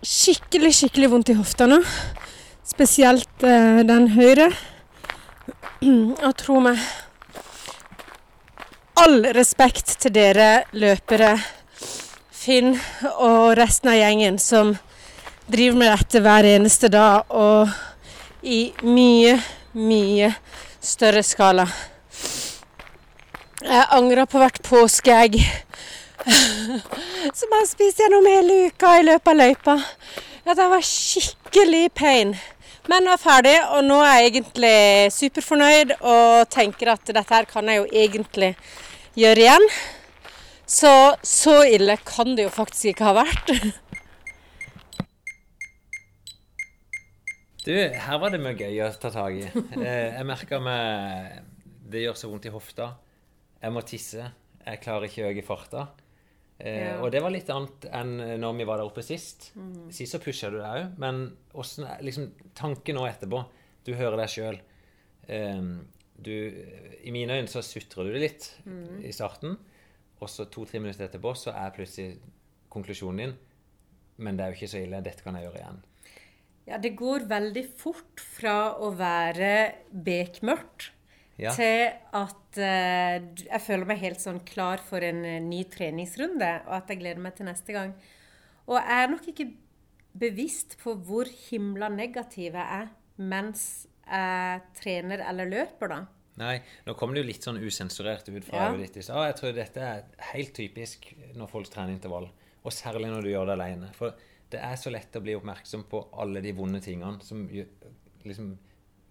Skikkelig, skikkelig vondt i hofta nå. Spesielt eh, den høyre. Og tro meg All respekt til dere løpere, Finn og resten av gjengen som driver med dette hver eneste dag og i mye, mye større skala. Jeg angrer på hvert påskeegg som jeg spiste gjennom hele uka i løpet av løypa. Det var skikkelig pain. Men nå er jeg ferdig, og nå er jeg egentlig superfornøyd og tenker at dette her kan jeg jo egentlig gjøre igjen. Så så ille kan det jo faktisk ikke ha vært. Du, her var det mye gøy å ta tak i. Eh, jeg merka meg Det gjør så vondt i hofta. Jeg må tisse. Jeg klarer ikke å øke farta. Eh, Ja. Og det var litt annet enn når vi var der oppe sist. Sist så pusha du deg òg, men er liksom tanken nå etterpå? Du hører deg sjøl. I mine øyne så sutrer du det litt i starten, og så to-tre minutter etterpå så er plutselig konklusjonen din Men det er jo ikke så ille. Dette kan jeg gjøre igjen. Ja, det går veldig fort fra å være bekmørkt Ja. til at uh, jeg føler meg helt sånn klar for en eh, ny treningsrunde, og at jeg gleder meg til neste gang. Og jeg er nok ikke bevisst på hvor himla negativ jeg er mens jeg trener eller løper, da. Nei, nå kom det jo litt sånn usensurert ut fra Ja. ja. ditt Ah. Jeg tror dette er helt typisk når folk trener intervall. Og særlig når du gjør det alene. For det er så lett å bli oppmerksom på alle de vonde tingene som liksom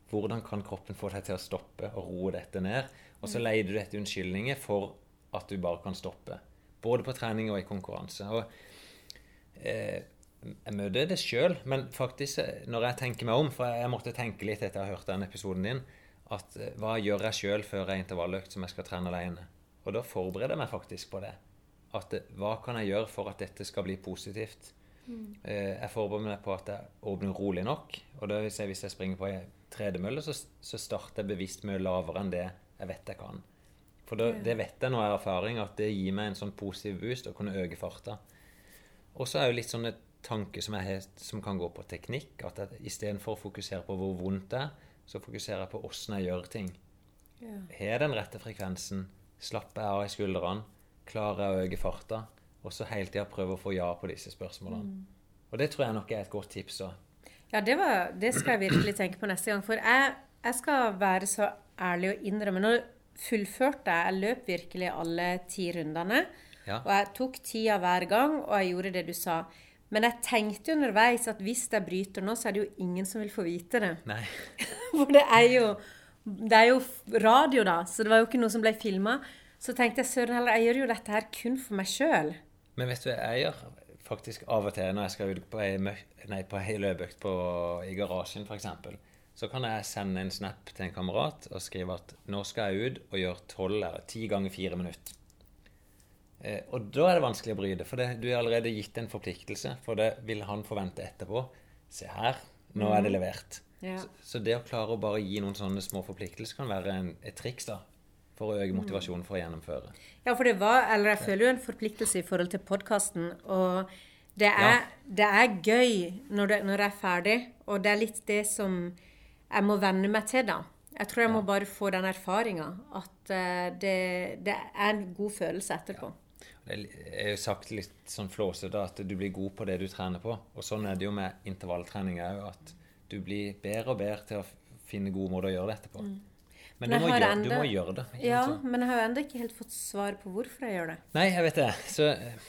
Hvordan kan kroppen få deg til å stoppe og roe dette ned? Og så leier du etter unnskyldninger for at du bare kan stoppe. Både på trening og i konkurranse. Og eh, jeg møter det sjøl, men faktisk eh, når jeg tenker meg om For jeg måtte tenke litt etter jeg hørt den episoden din. At eh, hva gjør jeg sjøl før jeg intervalløkt som jeg skal trene alene? Og da forbereder jeg meg faktisk på det. At eh, hva kan jeg gjøre for at dette skal bli positivt? Eh, jeg forbereder meg på at jeg åpner rolig nok. Og det vil si hvis jeg springer på ei tredemølle, så, så starter jeg bevisst mye lavere enn det jeg vet jeg kan. For da, det vet jeg nå av erfaring, at det gir meg en sånn positiv boost å kunne øke farta. Og så er jo litt sånne tanker som, jeg har, som kan gå på teknikk. At jeg istedenfor å fokusere på hvor vondt det er, så fokuserer jeg på åssen jeg gjør ting. Har jeg den rette frekvensen? Slapper jeg av i skuldrene? Klarer jeg å øke farta? Og så hele tida prøve å få ja på disse spørsmålene. Og det tror jeg nok er et godt tips. Også. Ja, det, var, det skal jeg virkelig tenke på neste gang. For jeg, jeg skal være så ærlig og innrømme Nå fullførte jeg. Jeg løp virkelig alle ti rundene. Ja. Og jeg tok tida hver gang, og jeg gjorde det du sa. Men jeg tenkte underveis at hvis jeg bryter nå, så er det jo ingen som vil få vite det. Nei. (laughs) For det er jo, det er jo radio, da, så det var jo ikke noe som ble filma. Så tenkte jeg søren heller, jeg gjør jo dette her kun for meg sjøl. Men vet du, jeg gjør faktisk av og til når jeg skal ut på ei, nei, på ei løpeøkt på, i garasjen f.eks., så kan jeg sende en snap til en kamerat og skrive at nå skal jeg ut og gjøre tolv eller ti ganger fire minutter. Eh, og da er det vanskelig å bryte, for det, du har allerede gitt en forpliktelse. For det vil han forvente etterpå. Se her, nå er det levert. Ja. Så, så det å klare å bare gi noen sånne små forpliktelser kan være en, et triks da, for å øke motivasjonen for å gjennomføre. Ja, for det var, eller jeg føler jo en forpliktelse i forhold til podkasten. Og det er, det er gøy når, det, når jeg er ferdig, og det er litt det som jeg må venne meg til, da. Jeg tror jeg må bare få den erfaringa. At eh, det, det er en god følelse etterpå. Det er jo sagt litt sånn flåsete at du blir god på det du trener på. Og sånn er det jo med intervalltrening òg, at du blir bedre og bedre til å finne gode måter å gjøre dette på. Men, Men du, må gjøre, gjøre, du må gjøre det. Ja, sant? men jeg har jo ennå ikke helt fått svar på hvorfor jeg gjør det. Nei, jeg vet det. Så eh,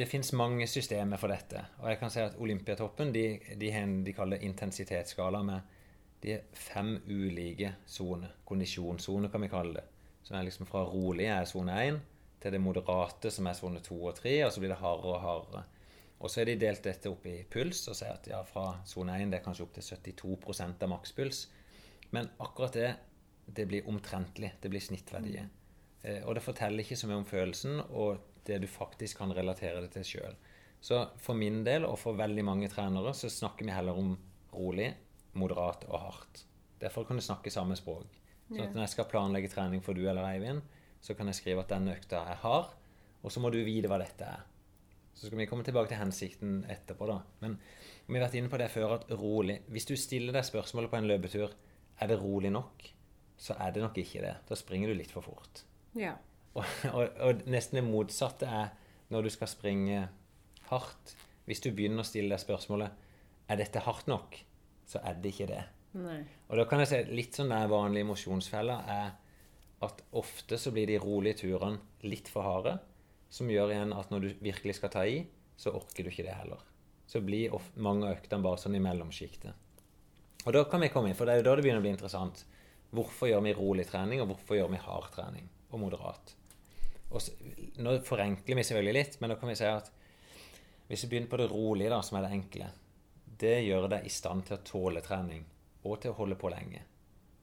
det fins mange systemer for dette. Og jeg kan si at Olympiatoppen de, de har en de kaller intensitetsskala med de er fem ulike soner. Kondisjonssoner, kan vi kalle det. som er liksom fra rolig er sone 1, til det moderate, som er sone 2 og 3, og så blir det hardere og hardere. Og så er de delt dette opp i puls og sier at ja, fra sone 1 det er kanskje opp til 72 av makspuls. Men akkurat det det blir omtrentlig. Det blir snittverdier. Eh, og det forteller ikke så mye om følelsen og det du faktisk kan relatere det til sjøl. Så for min del, og for veldig mange trenere, så snakker vi heller om rolig, moderat og hardt. Derfor kan du snakke samme språk. Så at når jeg skal planlegge trening for du eller Eivind, så kan jeg skrive at denne økta er hard, og så må du vite hva dette er. Så skal vi komme tilbake til hensikten etterpå, da. Men vi har vært inne på det før at rolig Hvis du stiller deg spørsmålet på en løpetur er det rolig nok, så er det nok ikke det. Da springer du litt for fort. Ja. (laughs) Og, og, og nesten det motsatte er når du skal springe hardt. Hvis du begynner å stille deg spørsmålet er dette hardt nok, så er det ikke det. Nei. Og da kan jeg si litt sånn der vanlige mosjonsfella er at ofte så blir de rolige turene litt for harde, som gjør igjen at når du virkelig skal ta i, så orker du ikke det heller. Så blir mange av øktene bare sånn i mellomsjiktet. Og da kan vi komme inn, for det er jo da det begynner å bli interessant. Hvorfor gjør vi rolig trening, og hvorfor gjør vi hard trening og moderat? Og så, nå forenkler vi selvfølgelig litt, men da kan vi si at hvis vi begynner på det rolige, da, som er det enkle, det gjør deg i stand til å tåle trening og til å holde på lenge.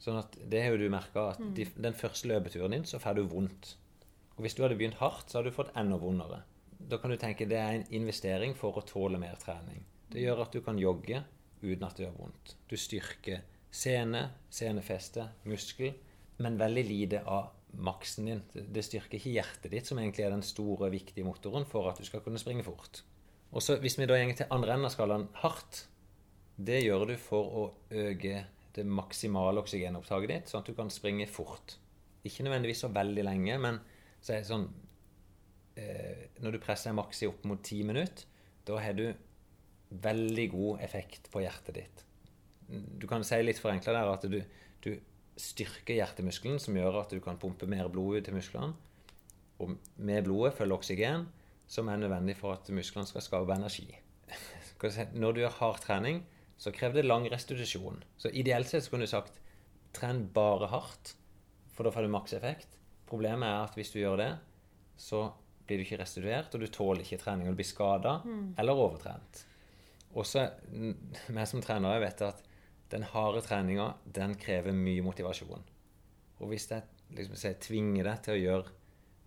Sånn at Det har jo du merka at de, den første løpeturen din, så får du vondt. Og hvis du hadde begynt hardt, så hadde du fått enda vondere. Da kan du tenke det er en investering for å tåle mer trening. Det gjør at du kan jogge uten at det gjør vondt. Du styrker sene, senefeste, muskel, men veldig lite av maksen din. Det styrker ikke hjertet ditt, som egentlig er den store, viktige motoren for at du skal kunne springe fort. Og så Hvis vi da går til andre enden av skalaen hardt, det gjør du for å øke det maksimale oksygenopptaket ditt, sånn at du kan springe fort. Ikke nødvendigvis så veldig lenge, men så er det sånn eh, Når du presser maksi opp mot ti minutter, da har du veldig god effekt på hjertet ditt. Du kan si litt forenkla der at du, du styrker hjertemuskelen, som gjør at du kan pumpe mer blod ut til musklene. Og med blodet følger oksygen, som er nødvendig for at musklene skal skape energi. (laughs) Når du gjør hard trening, så krever det lang restitusjon. Så ideelt sett så kunne du sagt tren bare hardt, for da får du makseffekt. Problemet er at hvis du gjør det, så blir du ikke restituert, og du tåler ikke trening, og du blir skada Mm. eller overtrent. Også vi som trenere vet at den harde treninga den krever mye motivasjon. Og hvis jeg liksom, tvinger deg til å gjøre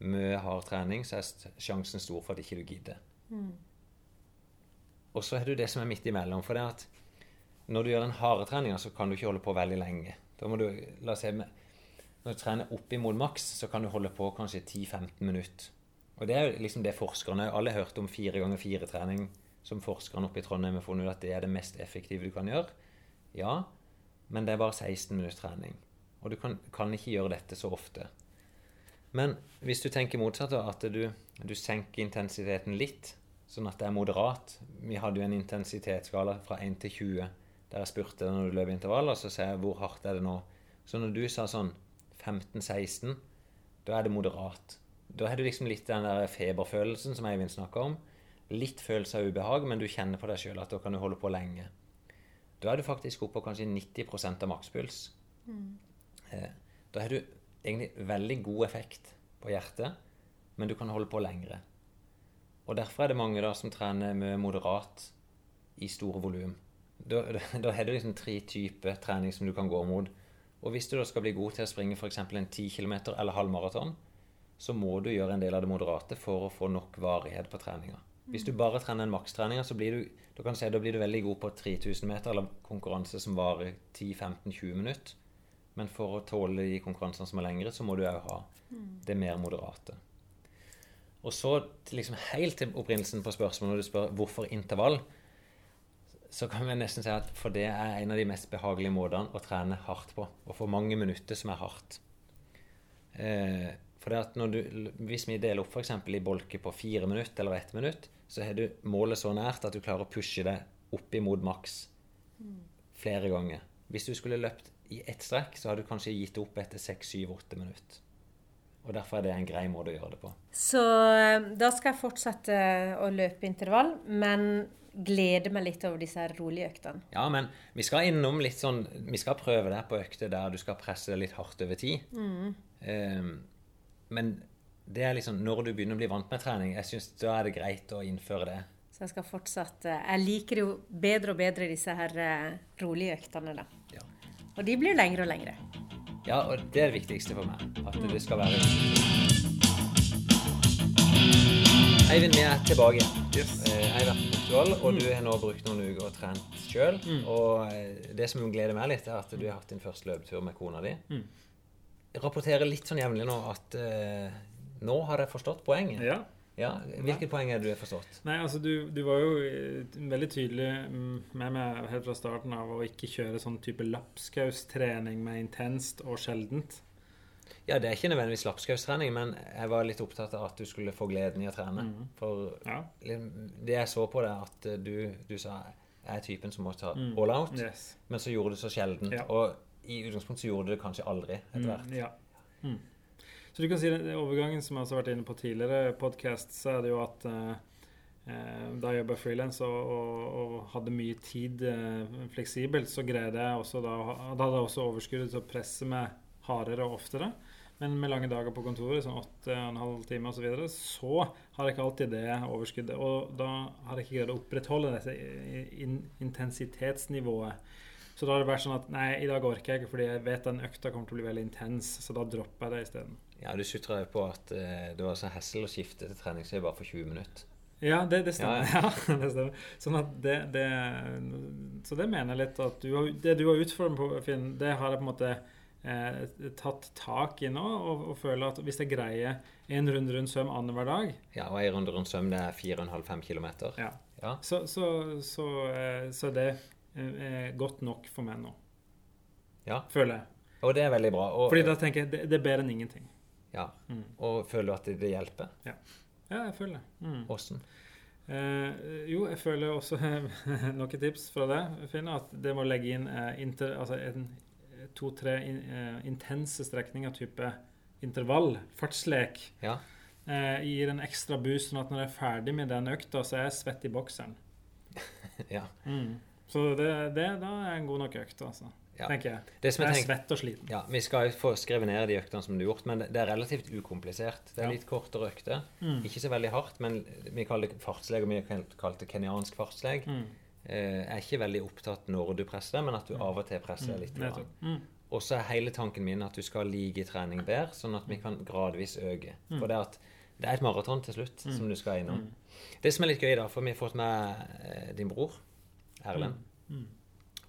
mye hard trening, så er sjansen stor for at ikke du gidder. Mm. Og så er det jo det som er midt imellom. For det at når du gjør den harde treninga, så kan du ikke holde på veldig lenge. Da må du, la oss si, Når du trener opp imot maks, så kan du holde på kanskje 10-15 minutter. Og det er jo liksom det forskerne Alle har hørt om fire ganger fire-trening, som forskerne oppe i Trondheim har funnet ut at det er det mest effektive du kan gjøre. Ja, men det er bare 16 minutters trening. Og du kan, kan ikke gjøre dette så ofte. Men hvis du tenker motsatt, at du, du senker intensiteten litt, sånn at det er moderat Vi hadde jo en intensitetsskala fra 1 til 20 der jeg spurte når du løp intervall, og så sa jeg hvor hardt er det nå. Så når du sa sånn 15-16, da er det moderat. Da har du liksom litt den der feberfølelsen som Eivind snakka om. Litt følelse av ubehag, men du kjenner på deg sjøl at da kan du holde på lenge. Da er du faktisk oppe på kanskje 90% av makspuls. Eh, da har du egentlig veldig god effekt på hjertet, men du kan holde på lengre. Og derfor er det mange da som trener mye moderat i store volum. (laughs) Da har du liksom tre typer trening som du kan gå mot. Og hvis du da skal bli god til å springe f.eks. en 10 km eller halvmaraton, så må du gjøre en del av det moderate for å få nok varighet på treninga. Hvis du bare trener en makstrening, så blir du, du si, da blir du veldig god på 3000 meter eller konkurranse som varer 10-15-20 minutter. Men for å tåle de konkurransene som er lengre, så må du òg ha det mer moderate. Og så liksom helt til opprinnelsen på spørsmålet når du spør hvorfor intervall, så kan vi nesten si at for det er en av de mest behagelige måtene å trene hardt på. Og for mange minutter som er hardt. Eh, for det at når du, Hvis vi deler opp f.eks. i bolker på fire minutter eller ett minutt, så har du målet så nært at du klarer å pushe det opp imot maks flere ganger. Hvis du skulle løpt i ett strekk, så hadde du kanskje gitt opp etter seks, syv, åtte minutter. Og derfor er det en grei måte å gjøre det på. Så eh, da skal jeg fortsette å løpe intervall, men glede meg litt over disse rolige øktene. Ja, men vi skal innom litt sånn Vi skal prøve deg på økter der du skal presse deg litt hardt over tid. Eh, men det er liksom når du begynner å bli vant med trening, jeg synes da er det greit å innføre det. Så jeg skal fortsatt eh, Jeg liker jo bedre og bedre disse her eh, rolige øktene, da. Ja. Og de blir lengre og lengre. Ja, og det er det viktigste for meg. At det skal være Eivind, vi er tilbake igjen. Yes. Eh, Jeg har vært i Portugal, og du har nå brukt noen uker og trent sjøl. Og eh, det som gleder meg litt, er at du har hatt din første løpetur med kona di. Jeg rapporterer litt sånn jevnlig nå at nå har jeg forstått poenget. Ja. Ja, Hvilket poeng er det du har forstått? Nei, altså du, du var jo eh, veldig tydelig mm, med meg helt fra starten av å ikke kjøre sånn type lapskaustrening med intenst og sjeldent. Ja, Det er ikke nødvendigvis lapskaustrening, men jeg var litt opptatt av at du skulle få gleden i å trene. For Ja. det jeg så på deg, at eh, du, du sa jeg er typen som må ta all out, Yes. men så gjorde du det så sjelden. Ja. Og i utgangspunktet så gjorde du det kanskje aldri etter hvert. Mm, ja. Mm. Så du kan si den overgangen som jeg også har vært inne på tidligere podcast, så er det jo at eh, eh, da jeg jobba frilans og, og, og hadde mye tid eh, fleksibelt, så greide jeg også da Da hadde jeg også overskuddet til å presse meg hardere og oftere. Men med lange dager på kontoret, sånn åtte og en halv time osv., så, videre, så har jeg ikke alltid det overskuddet. Og da har jeg ikke greid å opprettholde dette intensitetsnivået. Så da har det vært sånn at nei, i dag orker jeg ikke fordi jeg vet den økta kommer til å bli veldig intens. Så da dropper jeg det isteden. Ja, Du sutra jo på at eh, det var så hessel å skifte til treningsøy bare for 20 minutter. Ja, det, det stemmer. Ja, (laughs) Ja, det stemmer. Sånn at det, det Så det mener jeg litt at du har, det du har utfordret på, Finn, det har jeg på en måte eh, tatt tak i nå. Og, og føler at hvis jeg greier en runde rundt søm annenhver dag, Ja, og en runde rundt søm det er 4,5-5 km. ja, Ja. så, så, så, eh, så det er godt nok for meg nå. Ja. Føler jeg. Og det er veldig bra. Og, Fordi da tenker jeg det, det er bedre enn ingenting. Ja. Mm. og føler du at det, det hjelper? Ja, jeg føler det. Mm. Åssen? Eh, jo, jeg føler også (laughs) noen tips fra deg, Finn, at det må legge inn eh, inter, altså en to-tre in, eh, intense strekninger type intervall, fartslek, Ja. eh, gir en ekstra boost, sånn at når jeg er ferdig med den økta, så er jeg svett i bokseren. (laughs) ja. Så det, det da er en god nok økt, altså. Ja. Tenker jeg. Det som Jeg jeg er svett og sliten. ja, Vi skal jo få skrevet ned de øktene som du har gjort, men det er relativt ukomplisert. Det er litt kortere økter. Mm. Ikke så veldig hardt, men vi kaller det fartsleg, og vi kalt det kenyansk fartsleg. Mm. Eh, er ikke veldig opptatt når du presser men at du av og til presser litt. grann. Nettopp. Mm. Og så er hele tanken min at du skal like i trening bedre, sånn at vi kan gradvis øke. Mm. For det, at det er et maraton til slutt som du skal innom. Det som er litt gøy, da, for vi har fått med eh, din bror, Erlend, Mm.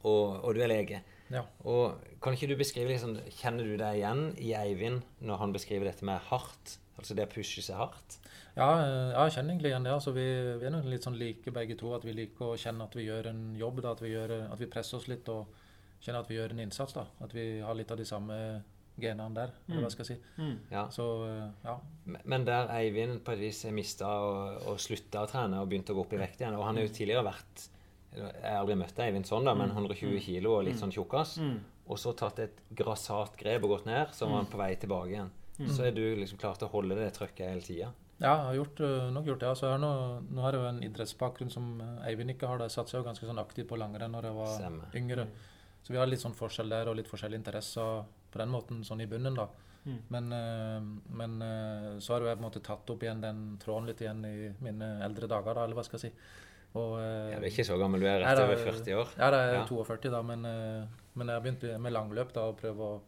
og, og du er lege. Ja. Og kan ikke du beskrive liksom, Kjenner du deg igjen i Eivind når han beskriver dette med hardt? Altså det å pushe seg hardt? Ja, eh, jeg kjenner egentlig igjen det. Altså, vi, vi er nok litt sånn like begge to. At vi liker å kjenne at vi gjør en jobb. Da, at, vi gjør, at vi presser oss litt og kjenner at vi gjør en innsats. Da. At vi har litt av de samme genene der. Eller hva skal jeg si. Mm. Ja. Så eh, ja. Men- Men der Eivind på et vis mista og, og slutta å trene og begynte å gå opp i vekt igjen Og han har jo tidligere vært Jeg har aldri møtt Eivind sånn, da, men 120 kilo og litt sånn tjukkas. Mm. Og så tatt et grassat grep og gått ned, så var han på vei tilbake igjen. Så er du liksom klar til å holde det trøkket hele tida. Ja, jeg har gjort, øh, nok gjort det. Altså, jeg har nå, nå har jeg jo en idrettsbakgrunn som øh, Eivind ikke har. Da. Jeg satsa jo ganske sånn aktivt på langrenn når jeg var Stemmer. yngre. Så vi har litt sånn forskjell der, og litt forskjellige interesser på den måten, sånn i bunnen, da. Mm. Men, øh, men så har jo jeg på en måte tatt opp igjen den tråden litt igjen i mine eldre dager, da, eller hva skal jeg si. Og, øh, Ja, du er ikke så gammel, du er rett over 40 år. Ja, det er Ja. 42 da, men, øh, men jeg har begynt med langløp da, og prøve å,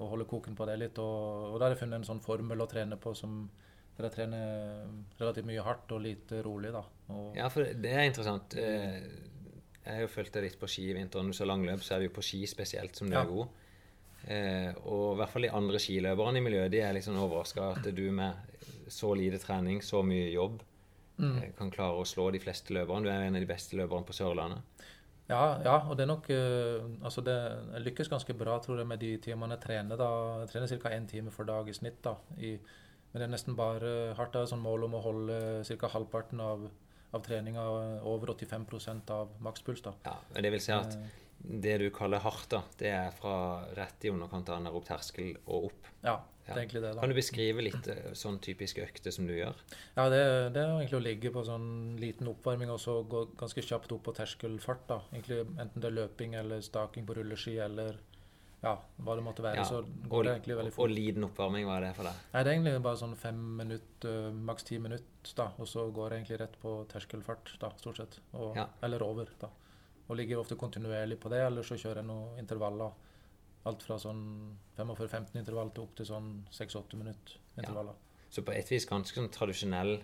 å holde koken på det litt. Og, og da har jeg funnet en sånn formel å trene på som der jeg trener relativt mye hardt og lite rolig. da. Og, Ja, for det er interessant. Eh, Jeg har jo fulgt deg litt på ski i vinteren. Så langløp, så er vi på ski spesielt som du Ja. er god. Eh, og i hvert fall de andre skiløperne i miljøet de er liksom overraska at du med så lite trening, så mye jobb, Mm. eh, kan klare å slå de fleste løperne. Du er en av de beste løperne på Sørlandet. Ja, ja, og det er nok øh, Altså, det, lykkes ganske bra, tror jeg, med de timene jeg trener. da. Jeg trener ca. én time for dag i snitt. da. I, men det er nesten bare hardt. Det er sånn mål om å holde ca. halvparten av, av treninga over 85% av makspuls. da. Ja, men det vil si at det du kaller hardt, da, det er fra rett i underkant av anaerob terskel og opp. Ja, det er egentlig det. da. Kan du beskrive litt eh, sånn typiske økter som du gjør? Ja, det, det er egentlig å ligge på sånn liten oppvarming og så gå ganske kjapt opp på terskelfart. da. Egentlig Enten det er løping eller staking på rulleski eller ja, hva det måtte være. Ja, Så Og, det egentlig veldig og liten oppvarming, hva er det for deg? Nei, det er egentlig bare sånn fem minutter, eh, maks ti minutter, da. Og så går jeg egentlig rett på terskelfart, da, stort sett. Og, Ja. Eller over, da. Og ligger ofte kontinuerlig på det, eller så kjører jeg noen intervaller. Alt fra sånn 45-15 intervall til opp til sånn 6-8 minutter intervaller. Så på et vis ganske sånn tradisjonell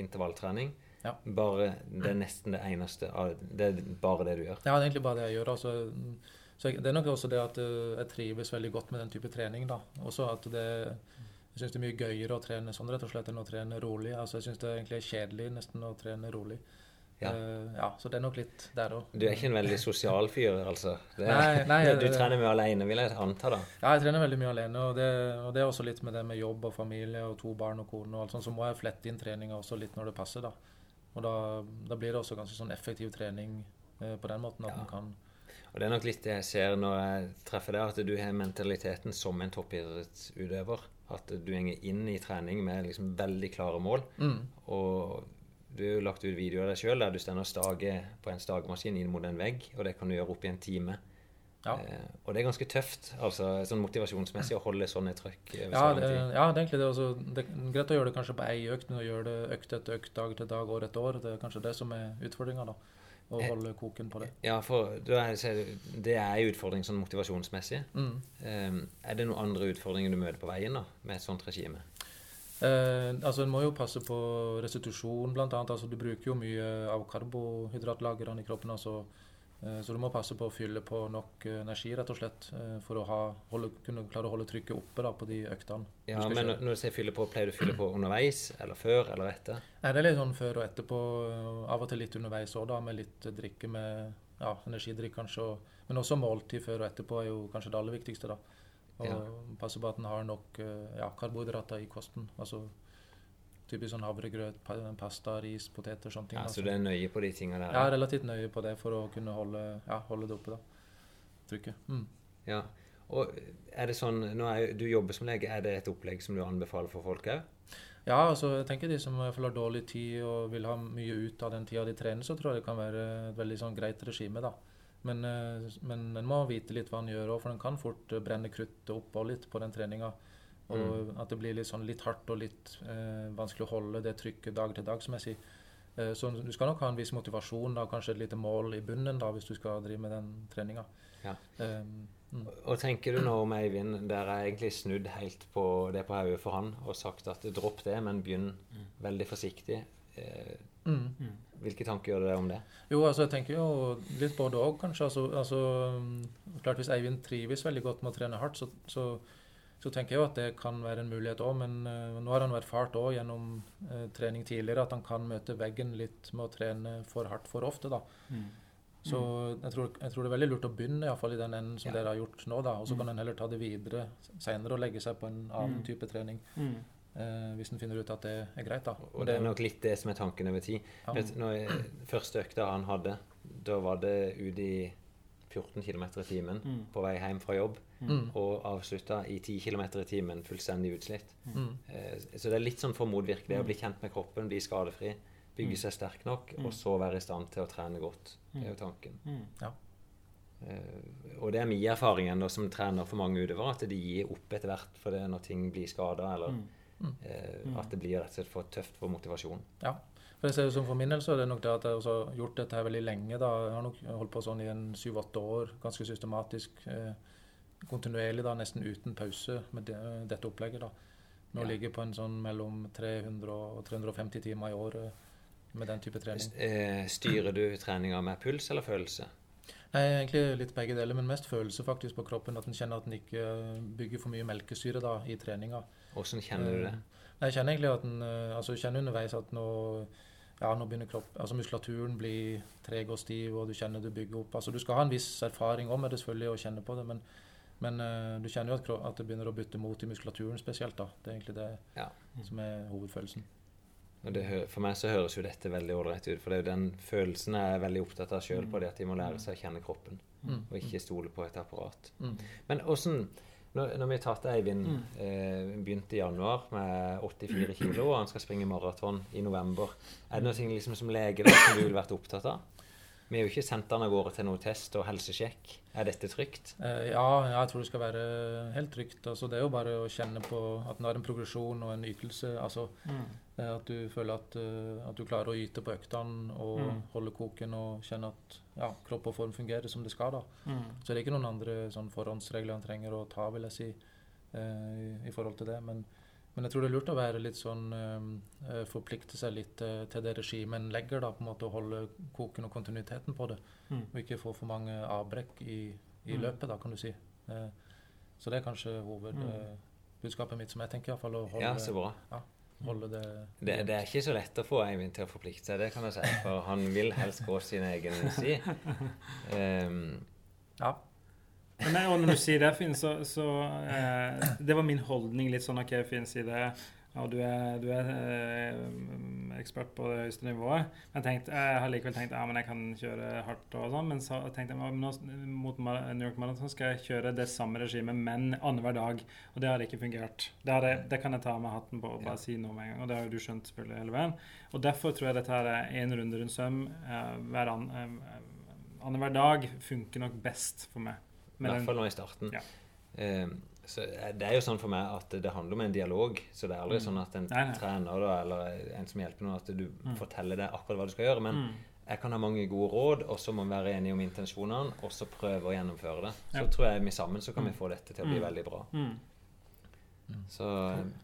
intervalltrening. Ja. Bare Det er nesten det eneste Det er bare det du gjør. Ja, det er egentlig bare det jeg gjør. Altså, så jeg, det er nok også det at eh, jeg trives veldig godt med den type trening. da. Også at det Jeg syns det er mye gøyere å trene sånn rett og slett enn å trene rolig. Altså, Jeg syns det egentlig er kjedelig nesten å trene rolig. Ja. Eh, ja, Så det er nok litt der òg. Du er ikke en veldig sosial fyr, altså? Det Nei, nei, du trener mye alene, vil jeg anta, da? Ja, jeg trener veldig mye alene, og det, og det er også litt med det med jobb og familie og to barn og kone og alt sånt, så må jeg flette inn treninga også litt når det passer, da. Og da, da blir det også ganske sånn effektiv trening eh, på den måten at Ja. man kan Og det er nok litt det jeg ser når jeg treffer deg, at du har mentaliteten som en toppidrettsutøver. At du henger inn i trening med liksom veldig klare mål. mm, Og du har jo lagt ut video av deg sjøl der du står og stager på en stagemaskin inn mot en vegg, og det kan du gjøre opp i en time. Ja. Eh, og det er ganske tøft, altså sånn motivasjonsmessig, å holde sånne trøkk Ja, det, ja, det er egentlig det. Også, det er greit å gjøre det kanskje på ei økt, men å gjøre det økt etter økt, dag til dag, år etter år, det er kanskje det som er utfordringa, da. Å Eh, holde koken på det. Ja, for er det, det er en utfordring sånn motivasjonsmessig. Mm. Eh, er det noen andre utfordringer du møter på veien da, med et sånt regime? Eh, altså En må jo passe på restitusjon, annet. Altså, du bruker jo mye av karbohydratlagrene i kroppen. Altså, eh, så du må passe på å fylle på nok eh, energi, rett og slett, eh, for å ha, holde, kunne klare å holde trykket oppe da, på de øktene. Ja, men kjøre. når- du sier fylle på, pleier du å fylle på underveis, eller før, eller etter? Nei, Det er litt sånn før og etterpå. Av og til litt underveis òg, med litt drikke med ja, energidrikk kanskje. Og, men også måltid før og etterpå er jo kanskje det aller viktigste. da. Og Ja. passe på at en har nok eh, ja, karbohydrater i kosten. Altså typisk sånn havregrøt, pasta, ris, poteter, sånne ting. Ja, så du er nøye på de tingene der? Er relativt nøye på det for å kunne holde, ja, holde det oppe, da. Trykket. Mm. Ja. Og er det sånn, nå er, Du jobber som lege, er det et opplegg som du anbefaler for folk òg? Ja, altså jeg tenker de som har dårlig tid og vil ha mye ut av den tida de trener, så tror jeg det kan være et veldig sånn greit regime, da. Men, eh, men en må vite litt hva en gjør òg, for en kan fort eh, brenne kruttet opp og litt på den treninga. Og at det blir litt sånn litt hardt og litt eh, vanskelig å holde det trykket dag til dag, som jeg sier. Eh, så du skal nok ha en viss motivasjon og kanskje et lite mål i bunnen da, hvis du skal drive med den treninga. Ja. Eh, mm. Og tenker du nå om Eivind, der jeg egentlig snudd helt på det på hodet for han og sagt at dropp det, men begynn veldig forsiktig. Eh, Mm. hvilke tanker gjør du deg om det? Jo, altså jeg tenker jo litt både òg, kanskje. Altså, altså, mm, klart Hvis Eivind trives veldig godt med å trene hardt, så, så, så tenker jeg jo at det kan være en mulighet òg. Men uh, nå har han erfart òg gjennom uh, trening tidligere at han kan møte veggen litt med å trene for hardt for ofte. da. Så jeg tror, jeg tror det er veldig lurt å begynne i, hvert fall i den enden som Ja. dere har gjort nå. da, Og så kan en heller ta det videre seinere og legge seg på en annen type trening. Eh, hvis en finner ut at det er greit. da. Og det er nok litt det som er tanken over tid. Ja. Vet, når jeg, første økta han hadde, da var det ute i 14 km i timen på vei hjem fra jobb. Mm. Og avslutta i 10 km i timen fullstendig utslitt. Mm. Eh, Så det er litt sånn for å motvirke det å bli kjent med kroppen, bli skadefri, bygge seg sterk nok, og så være i stand til å trene godt. Det er jo tanken. Ja. Eh, Og det er min erfaring ennå som trener for mange utøvere, at de gir opp etter hvert for det når ting blir skada, eller eh, at det blir rett og slett for tøft for motivasjonen. Ja. For jeg ser jo som For min del så er det nok det at jeg har gjort dette her veldig lenge. da. Jeg har nok holdt på sånn i en syv-åtte år, ganske systematisk. Eh, kontinuerlig, da, nesten uten pause med det, dette opplegget. da. Nå Ja. ligger jeg på en sånn mellom 300 og 350 timer i året med den type trening. Eh, Styrer du treninga med puls eller følelse? Nei, egentlig litt begge deler, men mest følelse faktisk på kroppen. At en kjenner at en ikke bygger for mye melkesyre da, i treninga. Åssen kjenner du det? Jeg kjenner egentlig at en, eh, altså jeg kjenner underveis at nå, ja, nå begynner kropp, altså muskulaturen blir treg og stiv, og du kjenner du bygger opp. Altså Du skal ha en viss erfaring om det selvfølgelig og kjenne på det, men, men eh, du kjenner jo at, at det begynner å bytte mot i muskulaturen spesielt. da. Det er egentlig det Ja. som er hovedfølelsen. Det, for meg så høres jo dette veldig ålreit ut, for det er jo den følelsen jeg er veldig opptatt av sjøl på det at de må lære seg å kjenne kroppen, Mm. og ikke stole på et apparat. Mm. Men åssen når, når vi har tatt Eivind eh, begynte i januar med 84 kilo, og han skal springe maraton i november, er det noe liksom, som lege da, som du ville vært opptatt av? Vi har jo ikke sendt han av gårde til noe test og helsesjekk. Er dette trygt? Eh, Ja, jeg tror det skal være helt trygt. Altså, det er jo bare å kjenne på at en har en progresjon og en ytelse. Altså, Mm. eh, at du føler at, at du klarer å yte på øktene og Mm. holde koken og kjenne at ja, kropp og form fungerer som det skal. da. Mm. Så det er ikke noen andre sånn, forhåndsregler han trenger å ta, vil jeg si, eh, i, i forhold til det. Men, men jeg tror det er lurt å være litt sånn eh, eh, Forplikte seg litt eh, til det regimet en legger, da, på en måte, å holde koken og kontinuiteten på det. Mm. Og ikke få for mange avbrekk i, i Mm. løpet, da, kan du si. Eh, så det er kanskje hovedbudskapet mitt, som jeg tenker iallfall. Ja, så bra. Holde det Det, det er ikke så lett å få Eivind til å forplikte seg, det kan jeg si. For han vil helst gå sin egen sti. Um, Ja. Men nei, og når du sier det, Finn, så, så eh, Det var min holdning litt sånn OK, Finn, si det. Ja, du er, du er eh, ekspert på det høyeste nivået. Men tenkte, jeg har likevel tenkt ja, men jeg kan kjøre hardt og sånn. Men så tenkte jeg nå, mot New York Marathon skal jeg kjøre det samme regimet, men annenhver dag. Og det har ikke fungert. Det, har det kan jeg ta med hatten på og bare si noe med en gang. Og det har jo du skjønt selvfølgelig hele veien. Og derfor tror jeg dette her er én runde rundt søm eh, hver an, eh, annenhver dag funker nok best for meg. I hvert fall nå i starten. Ja. Um, så det er jo sånn for meg at det handler om en dialog. Så det er aldri Mm. sånn at en Nei, nei. trener da, eller en som hjelper noen, at du Mm. forteller deg akkurat hva du skal gjøre. Men Mm. jeg kan ha mange gode råd, og så må vi være enige om intensjonene, og så prøve å gjennomføre det. Så Ja. tror jeg vi sammen så kan vi Mm. få dette til å bli Mm. veldig bra. Mm. Så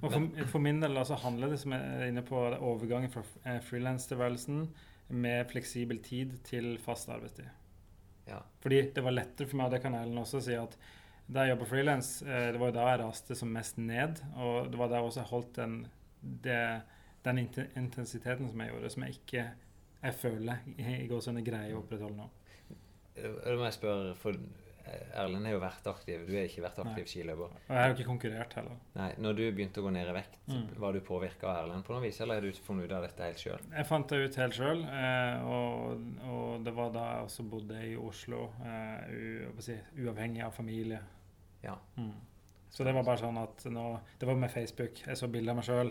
Og for, for min del altså, handler det som jeg er inne på overgangen fra eh, frilanstilværelsen med fleksibel tid til fast arbeidstid. Ja. Fordi det var lettere for meg, og det kan Ellen også si, at da jeg jobba frilans, eh, det var jo da jeg raste som mest ned. Og det var da også jeg holdt den, det, den intensiteten som jeg gjorde, som jeg ikke jeg føler jeg går sånne greier å opprettholde nå. Da må jeg spørre, for eh, Erlend har jo vært aktiv. Du har ikke vært aktiv skiløper. Og jeg har jo ikke konkurrert heller. Nei, når du begynte å gå ned i vekt, Mm. var du påvirka av Erlend på noe vis, eller har du funnet ut av dette helt sjøl? Jeg fant det ut helt sjøl, eh, og, og det var da jeg også bodde i Oslo, eh, uavhengig av familie. Ja. Mm. Så det var bare sånn at nå, Det var med Facebook. Jeg så bilder av meg sjøl.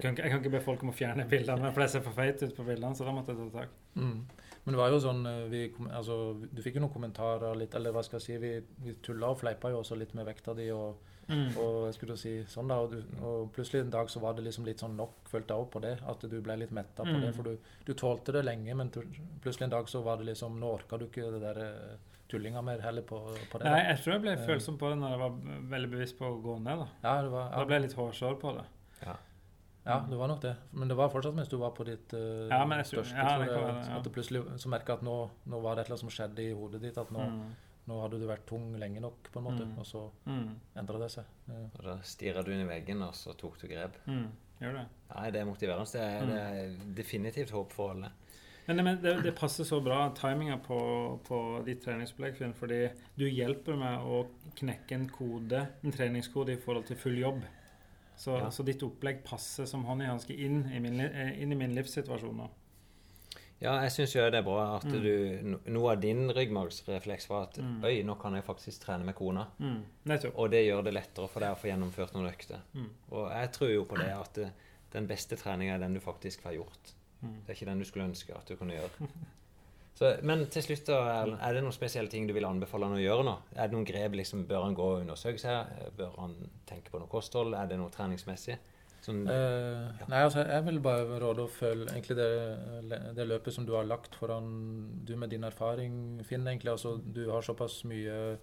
Jeg, jeg kan ikke be folk om å fjerne bildene, for jeg ser for feit ut på bildene, så da måtte jeg ta tak. Mm. Men det var jo sånn eh, vi, altså, Du fikk jo noen kommentarer litt, eller hva skal jeg si, vi, vi tulla og fleipa jo også litt med vekta di. Og, Mm. og jeg skulle si sånn da, og, du, og plutselig en dag så var det liksom litt sånn nok, følte jeg òg på det. At du ble litt metta på Mm. det. For du, du tålte det lenge, men tu- plutselig en dag så var det liksom Nå orka du ikke det der tullinga mer heller på, på det. Nei, jeg tror jeg ble Eh. følsom på det når jeg var veldig bevisst på å gå ned. Da Ja, det var, Da ble jeg litt hårsår på det. ja, det var nok det. Men det var fortsatt mens du var på ditt uh, Ja, men jeg tror- største. ja, det kan være det, ja. At du plutselig så merka at nå, nå var det et eller annet som skjedde i hodet ditt. At nå, Mm. nå hadde du vært tung lenge nok, på en måte. Mm. Og så Mm. endra det seg. Ja. Og da stirra du inn i veggen, og så tok du grep. Mm. Gjør det. Nei, det er motiverende. Det er, det er definitivt håp for alle. Men, men det, det passer så bra, timinga på, på ditt treningsopplegg, Finn, fordi du hjelper meg å knekke en kode, en treningskode i forhold til full jobb. Så, Ja. så ditt opplegg passer som hånd i hanske inn, eh, inn i min livssituasjon nå. Ja, jeg syns jo det er bra at Mm. du Noe av din ryggmargsrefleks var at Mm. Øy, nå kan jeg faktisk trene med kona. Mm. Og det gjør det lettere for deg å få gjennomført noen økter. Mm. Og jeg tror jo på det at det, den beste treninga er den du faktisk har gjort. Mm. Det er ikke den du skulle ønske at du kunne gjøre. (laughs) Så, men til slutt, Erlend, er det noen spesielle ting du vil anbefale han å gjøre nå? Er det noen grep? liksom, Bør han gå og undersøke seg? Bør han tenke på noe kosthold? Er det noe treningsmessig? Sånn, Eh, Nei, altså, jeg vil bare råde å følge egentlig det, det løpet som du har lagt foran du med din erfaring, Finn. egentlig, altså Du har såpass mye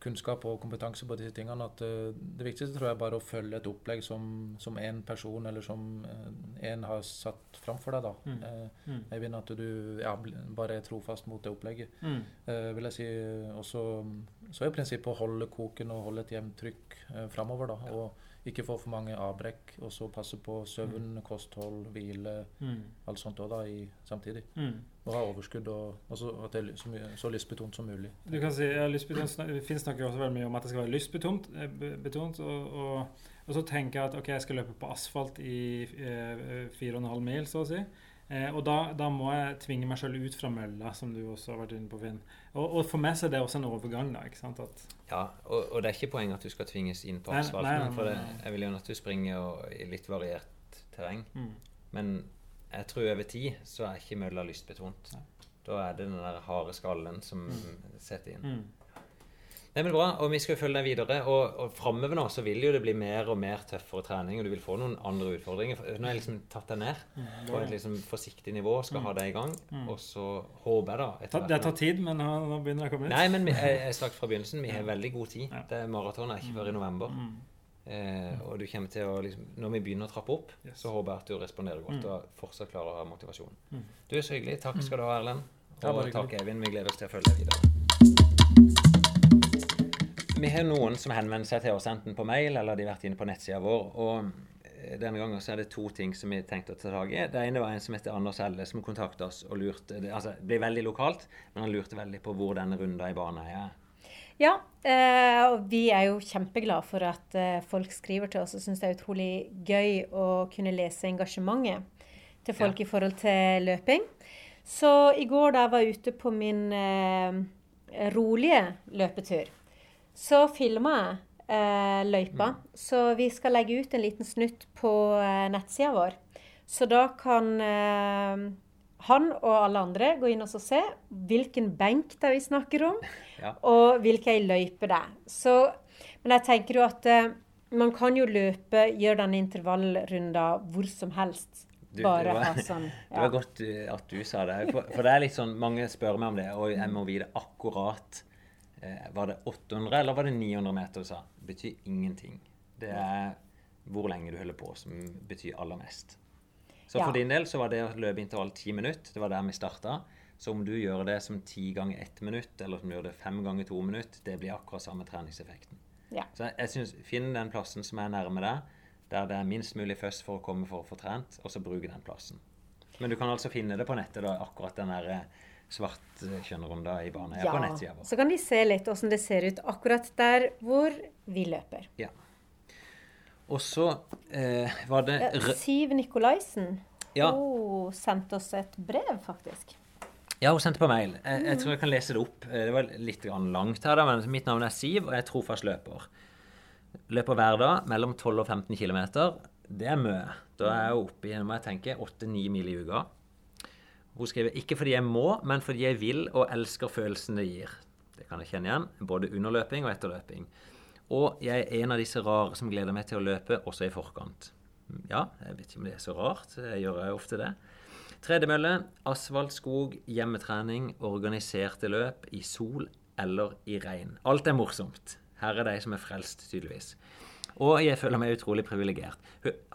kunnskap og kompetanse på disse tingene at eh, det viktigste tror jeg bare å følge et opplegg som, som en person eller som eh, en har satt framfor deg. da. Mm. Eh, Mm. jeg vil at du ja, bare er trofast mot det opplegget. Mm. Eh, vil jeg si også så er prinsippet å holde koken og holde et jevnt trykk eh, framover. da, og ikke få for mange avbrekk, og så passe på søvn, kosthold, hvile, Mm. alt sånt også da i, samtidig. Mm. Og ha overskudd, og, og så, at det er så, mye, så lystbetont som mulig. Du kan si, ja, Finn snakker også veldig mye om at det skal være lystbetont. eh, betont, og, og, og så tenker jeg at ok, jeg skal løpe på asfalt i eh, fire og en halv mil, så å si. Eh, og da, da må jeg tvinge meg selv ut fra mølla, som du også har vært inne på, Finn. Og, og for meg så er det også en overgang, da. ikke sant? At, Ja, og, og det er ikke poenget at du skal tvinges inn på asfalten. for det, jeg vil gjerne at du springer i litt variert terreng. mm. Men jeg tror over tid så er ikke mølla lystbetont. Nei. Da er det den der harde skallen som Mm. setter inn. Mm. Nei, men bra, og Vi skal jo følge deg videre. og, og Framover nå så vil jo det bli mer og mer tøffere trening, og du vil få noen andre utfordringer. Nå har jeg liksom tatt deg ned Mm. på et liksom forsiktig nivå, skal Mm. ha deg i gang. Mm. Og så håper jeg da etter hvert- det tar tid, men nå, begynner det å komme litt. Nei, men vi, (laughs) jeg, jeg sagt fra begynnelsen, vi har veldig god tid. Det Maraton er ikke før i november. Eh, og du kommer til å liksom, Når vi begynner å trappe opp, Yes. så håper jeg at du responderer godt og fortsatt klarer å ha motivasjon. Du er så hyggelig. Takk skal du ha, Erlend. Og takk, Evin. Vi gleder oss til å følge deg videre. Vi har noen som henvender seg til oss enten på mail eller de har vært inne på nettsida vår. og eh, denne gangen så er det to ting som vi tenkte å ta tak i. Det ene var en som heter Anders Elle, som kontakta oss og lurte det, altså, det blir veldig lokalt, men han lurte veldig på hvor denne runda i Baneheia er. Ja, eh, og vi er jo kjempeglade for at eh, folk skriver til oss og syns det er utrolig gøy å kunne lese engasjementet til folk i forhold til løping. Så i går da jeg var ute på min rolige løpetur, så filma jeg eh, løypa. Så vi skal legge ut en liten snutt på eh, nettsida vår. Så da kan eh, han og alle andre gå inn og se hvilken benk det er vi snakker om, Ja. og hvilken løype det er. Så, men jeg tenker jo at eh, man kan jo løpe, gjøre denne intervallrunda hvor som helst. Du, Bare ha sånn. (laughs) Det var godt uh, at du sa det. For, for det er litt sånn, Mange spør meg om det, og jeg må vite akkurat eh, Var det 800 eller var det 900 meter du sa? Betyr ingenting. Det er hvor lenge du holder på som betyr aller mest. Så Ja. for din del så var det å løpe intervall ti minutter. Det var der vi starta. Så om du gjør det som ti ganger ett minutt, eller om du gjør det fem ganger to minutt, det blir akkurat samme treningseffekten. Ja. Så jeg, synes, Finn den plassen som er nærme deg, der det er minst mulig først for å komme for å få trent, og så bruke den plassen. Men du kan altså finne det på nettet, da, akkurat den der eh, svart eh, kjønnrunda i banen. Ja. på nettsida vår. Så kan de se litt åssen det ser ut akkurat der hvor vi løper. Og så eh, var det Ja, Siv Nikolaisen Ja. hun sendte oss et brev, faktisk. Ja, hun sendte på mail. Jeg, jeg tror jeg kan lese det opp. Eh, Det var litt langt her, da, men mitt navn er Siv, og jeg er trofast løper. Løper hver dag mellom 12 og 15 km. Det er mye. Da er jeg oppe i må jeg tenke, 8-9 mil i uka. Hun skriver ikke fordi jeg må, men fordi jeg vil og elsker følelsen det gir. Det kan jeg kjenne igjen, både underløping og etterløping. Og jeg er en av disse rare som gleder meg til å løpe også i forkant. Ja, jeg vet ikke om det er så rart. Jeg gjør jeg ofte det. Tredemølle, asfalt, skog, hjemmetrening, organiserte løp i sol eller i regn. Alt er morsomt. Her er de som er frelst, tydeligvis. Og jeg føler meg utrolig privilegert.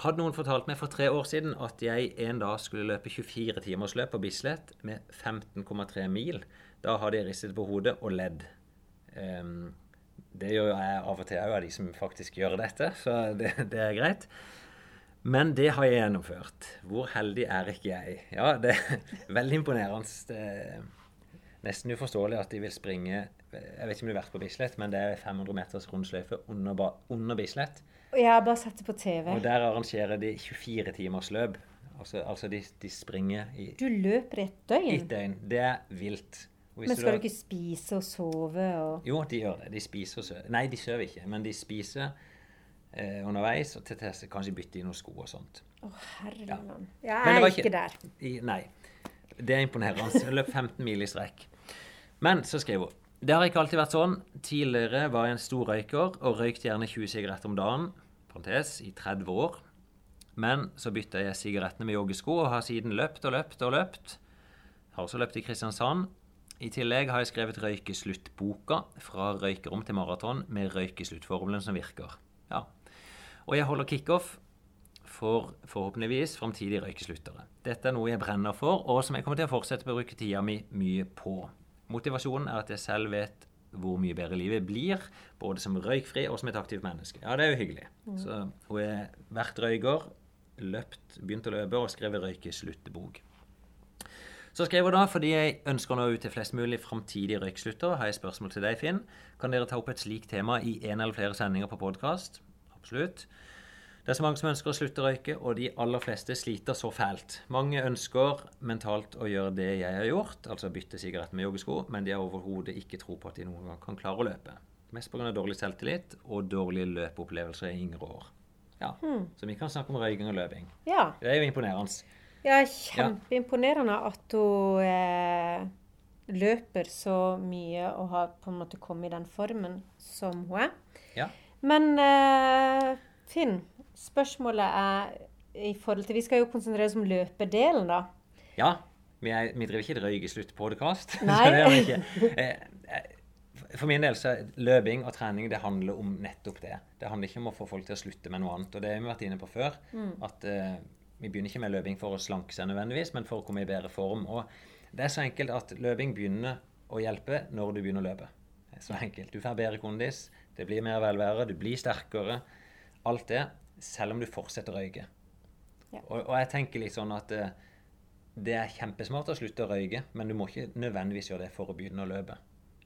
Hadde noen fortalt meg for tre år siden at jeg en dag skulle løpe 24 timers løp på Bislett med 15,3 mil, da hadde jeg ristet på hodet og ledd. Um, det gjør jeg av og til òg, av de som faktisk gjør dette, så det, det er greit. Men det har jeg gjennomført. Hvor heldig er ikke jeg? Ja, det er (laughs) veldig imponerende. Er nesten uforståelig at de vil springe Jeg vet ikke om du har vært på Bislett, men det er 500 meters rundsløyfe under, under Bislett. Jeg har bare sett det på TV. Og der arrangerer de 24 timers løp. Altså, altså de, de springer i Du løper i et døgn. Et døgn. Det er vilt. Men skal da- du ikke spise og sove og Jo, de gjør det. De spiser og sover. Nei, de sover ikke, men de spiser eh, underveis og til test kanskje bytte i noen sko og sånt. Å, herre Ja. Jeg er ikke, ikke- der. I, nei. Det er imponerende. Løp 15 mil i strekk. Men så skriver hun Det har ikke alltid vært sånn. Tidligere var jeg en stor røyker og røykte gjerne 20 sigaretter om dagen. Parentes, i 30 år. Men så bytta jeg sigarettene med joggesko og har siden løpt og løpt og løpt. Har også løpt i Kristiansand. I tillegg har jeg skrevet Røykesluttboka fra røykerom til maraton med røykesluttformelen som virker. Ja. Og jeg holder kickoff for forhåpentligvis framtidige røykesluttere. Dette er noe jeg brenner for, og som jeg kommer til å fortsette å bruke tida mi mye på. Motivasjonen er at jeg selv vet hvor mye bedre livet blir, både som røykfri og som et aktivt menneske. Ja, det er jo hyggelig. Så hun har vært røyker, løpt, begynt å løpe og skrevet røykesluttebok. Så skrev hun da, fordi jeg ønsker å nå ut til flest mulig framtidige røyksluttere, har jeg spørsmål til deg, Finn. Kan dere ta opp et slikt tema i en eller flere sendinger på podkast? Absolutt. Det er så mange som ønsker å slutte å røyke, og de aller fleste sliter så fælt. Mange ønsker mentalt å gjøre det jeg har gjort, altså bytte sigarett med joggesko, men de har overhodet ikke tro på at de noen gang kan klare å løpe. Mest pga. dårlig selvtillit og dårlige løpeopplevelser i yngre år. Ja, Så vi kan snakke om røyking og løping. Ja. Det er jo imponerende. Ja, kjempeimponerende at hun eh, løper så mye og har på en måte kommet i den formen som hun er. Ja. Men eh, Finn, spørsmålet er i forhold til Vi skal jo konsentrere oss om løpedelen, da. Ja, vi, er, vi driver ikke (laughs) vi ikke. Eh, eh, For min del så er løping og trening det handler om nettopp det. Det handler ikke om å få folk til å slutte med noe annet. Og det har vi vært inne på før. At uh, vi begynner ikke med løping for å slanke seg nødvendigvis, men for å komme i bedre form. Og det er så enkelt at løping begynner å hjelpe når du begynner å løpe. Det er så enkelt. Du får bedre kondis, det blir mer velvære, du blir sterkere. Alt det, selv om du fortsetter å røyke. Ja. Og, og jeg tenker litt sånn at eh, det er kjempesmart å slutte å røyke, men du må ikke nødvendigvis gjøre det for å begynne å løpe.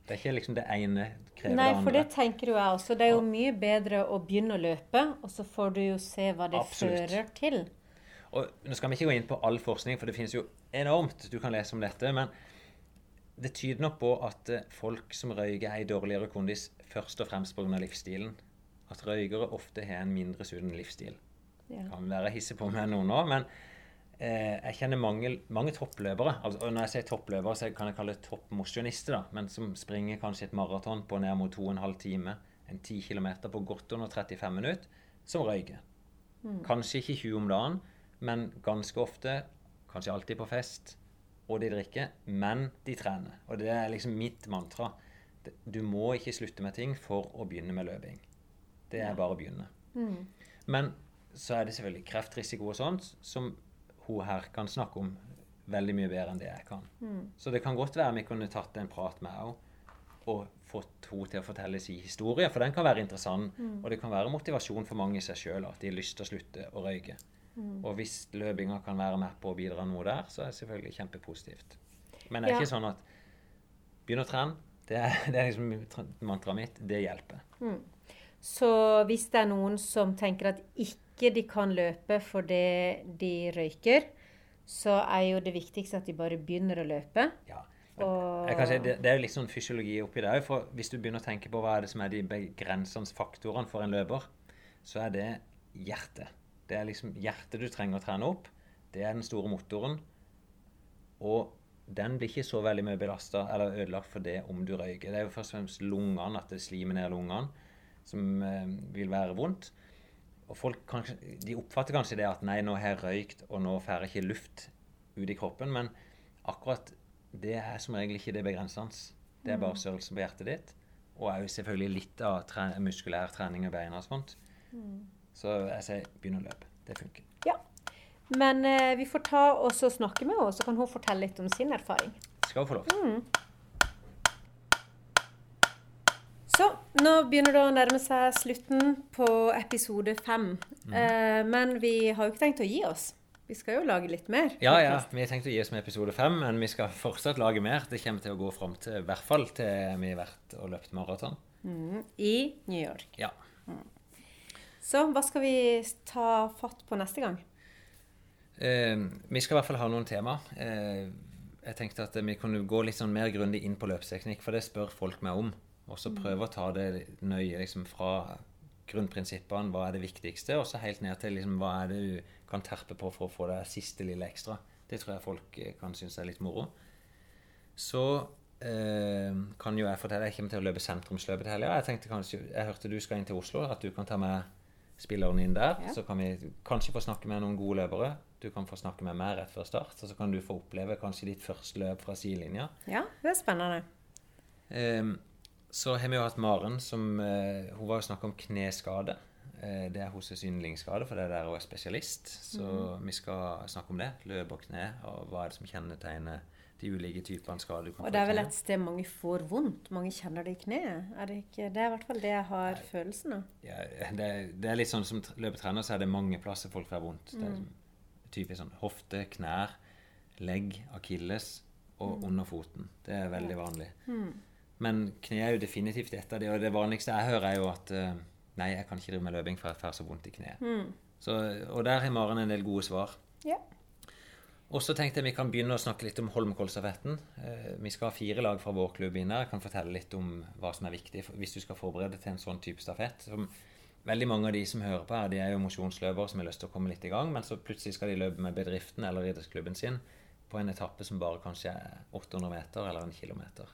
Det er ikke liksom det ene krever Nei, det for det tenker jo jeg også. Det er jo mye bedre å begynne å løpe, og så får du jo se hva det Absolutt. fører til. Og nå skal vi ikke gå inn på all forskning, for det finnes jo enormt du kan lese om dette. Men det tyder nok på at eh, folk som røyker, er i dårligere kondis først og fremst pga. livsstilen. At røykere ofte har en mindre sunn livsstil. Ja. Kan være hisse på med noen nå, men eh, jeg kjenner mange, mange toppløpere. Altså, og når jeg sier toppløpere, så kan jeg kalle det toppmosjonister. Men som springer kanskje et maraton på ned mot 2 12 timer, en 10 km på godt under 35 minutter, som røyker. Kanskje ikke 20 om dagen, men ganske ofte, kanskje alltid på fest, og de drikker, men de trener. Og det er liksom mitt mantra. Du må ikke slutte med ting for å begynne med løping. Det er bare å begynne. Men så er det selvfølgelig kreftrisiko og sånt, som hun her kan snakke om veldig mye bedre enn det jeg kan. Så det kan godt være vi kunne tatt en prat med henne og fått henne til å fortelle sin historie, for den kan være interessant. Og det kan være motivasjon for mange i seg sjøl at de har lyst til å slutte å røyke. Og hvis løpinga kan være med på å bidra noe der, så er det selvfølgelig kjempepositivt. Men det er Ja. ikke sånn at begynn å trene. Det er, (laughs) det er liksom mantraet mitt. Det hjelper. Så hvis det er noen som tenker at ikke de kan løpe fordi de røyker, så er jo det viktigste at de bare begynner å løpe. Ja. Si, det, det er jo litt sånn fysiologi oppi det òg. For hvis du begynner å tenke på hva er det som er de begrensende faktorene for en løper, så er det hjertet. Det er liksom hjertet du trenger å trene opp. Det er den store motoren. Og den blir ikke så veldig mye belasta eller ødelagt for det om du røyker. Det er jo først og fremst lungene, at det slimer ned lungene, som eh, vil være vondt. Og folk kanskje, de oppfatter kanskje det at nei, nå har jeg røykt, og nå får jeg ikke luft ut i kroppen. Men akkurat det er som regel ikke det begrensende. Det er bare størrelsen på hjertet ditt. Og òg selvfølgelig litt av tre muskulær trening og beina og sånt. Så jeg sier begynn å løpe. Det funker. Ja. Men eh, vi får ta og snakke med henne, så kan hun fortelle litt om sin erfaring. Skal få lov. Så nå begynner det å nærme seg slutten på episode fem. Mm. Eh, men vi har jo ikke tenkt å gi oss. Vi skal jo lage litt mer. Ja, ja. Vi har tenkt å gi oss med episode fem, men vi skal fortsatt lage mer. Det kommer til å gå fram til i hvert fall til vi har vært og løpt maraton. Mm, I New York. Ja. Så hva skal vi ta fatt på neste gang? Eh, vi skal i hvert fall ha noen tema. Eh, jeg tenkte at vi kunne gå litt sånn mer grundig inn på løpsteknikk, for det spør folk meg om. Og så prøve å ta det nøye liksom fra grunnprinsippene, hva er det viktigste, og så helt ned til liksom, hva er det du kan terpe på for å få det siste lille ekstra. Det tror jeg folk eh, kan synes er litt moro. Så eh, kan jo jeg fortelle jeg kommer til å løpe sentrumsløpet til helga. Jeg tenkte kanskje, jeg hørte du skal inn til Oslo, at du kan ta med spilleren inn der. Ja. Så kan vi kanskje få snakke med noen gode løpere. Du kan få snakke med meg rett før start, og så kan du få oppleve kanskje ditt første løp fra sidelinja. Ja, det er spennende. Ehm, så har vi jo hatt Maren som eh, Hun var jo snakk om kneskade. Eh, det er hennes yndlingsskade, for det er der hun er spesialist. Så vi skal snakke om det. Løp og kne, og hva er det som kjennetegner de ulike typene skader du kan Og det er vel et sted mange får vondt. Mange kjenner det i kneet. Er det ikke? Det er i hvert fall det jeg har følelsen av. Ja, det, det er litt sånn som tr- løpetrener, så er det mange plasser folk får vondt. Det er Mm. liksom typisk sånn hofte, knær, legg, akilles Mm. og under foten. Det er veldig vanlig. Men kne er jo definitivt et av de, og det vanligste jeg hører, er jo at eh, Nei, jeg kan ikke drive med løping, for jeg får så vondt i kneet. Mm. Så, og der har Maren en del gode svar. Ja. Og så tenkte jeg vi kan begynne å snakke litt om Holmenkollstafetten. Eh, vi skal ha fire lag fra vår klubb inn her. Jeg kan fortelle litt om hva som er viktig hvis du skal forberede til en sånn type stafett. Som veldig mange av de som hører på her, de er jo mosjonsløpere som har lyst til å komme litt i gang, men så plutselig skal de løpe med bedriften eller idrettsklubben sin på en etappe som bare kanskje er 800 meter eller en kilometer.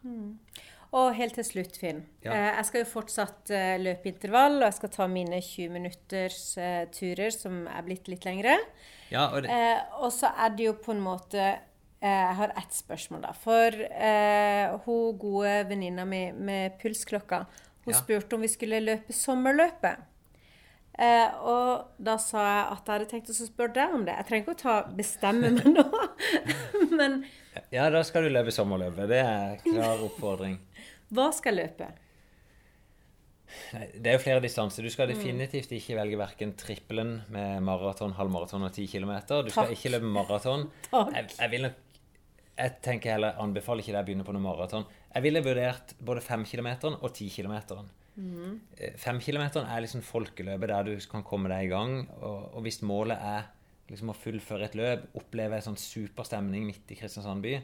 Og helt til slutt, Finn. Ja. Eh, jeg skal jo fortsatt eh, løpe intervall, og jeg skal ta mine 20 minutters eh, turer, som er blitt litt lengre. Ja, og det, Eh, og så er det jo på en måte eh, Jeg har ett spørsmål, da. For eh, hun gode venninna mi med pulsklokka, hun Ja. spurte om vi skulle løpe sommerløpet. Eh, og da sa jeg at jeg hadde tenkt å spørre deg om det. Jeg trenger ikke å ta bestemme meg (laughs) nå. (laughs) Men ja, da skal du løpe sommerløpet. Det er klar oppfordring. Hva skal løpe? Nei, Det er jo flere distanser. Du skal definitivt ikke velge verken trippelen med maraton, halvmaraton og 10 km. Du skal Takk. ikke løpe maraton. (laughs) Jeg, jeg vil nok Jeg tenker heller anbefaler ikke deg å begynne på noe maraton. Jeg ville vurdert både 5 km og 10 km. Mhm. 5 km er liksom folkeløpet der du kan komme deg i gang. Og, og hvis målet er liksom å fullføre et løp, oppleve en sånn superstemning midt i Kristiansand by,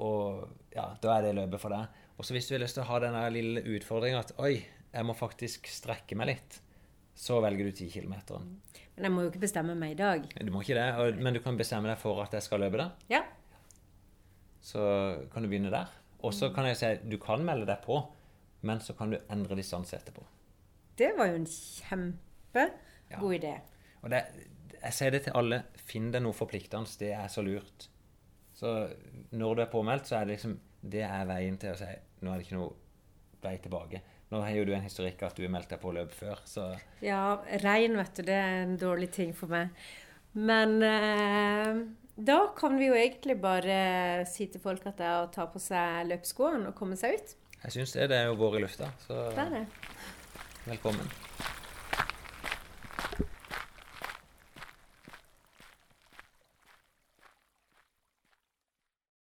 og ja, da er det løpet for deg. Og så hvis du har lyst til å ha den lille utfordringa at oi, jeg må faktisk strekke meg litt, så velger du 10 km. Men jeg må jo ikke bestemme meg i dag. Du må ikke det, og, men du kan bestemme deg for at jeg skal løpe det. Ja. Så kan du begynne der. Og så kan jeg si du kan melde deg på, men så kan du endre distanse etterpå. Det var jo en kjempegod idé. Og det, jeg sier det til alle. Finn deg noe forpliktende. Det er så lurt. Så når du er påmeldt, så er det liksom Det er veien til å si Nå er det ikke noe vei tilbake. Nå har jo du en historikk at du har meldt deg på løp før, så Ja, regn, vet du, det er en dårlig ting for meg. Men eh, da kan vi jo egentlig bare si til folk at det er å ta på seg løpsskoene og komme seg ut. jeg syns det. Det er jo vår i lufta. Så Det er det. velkommen.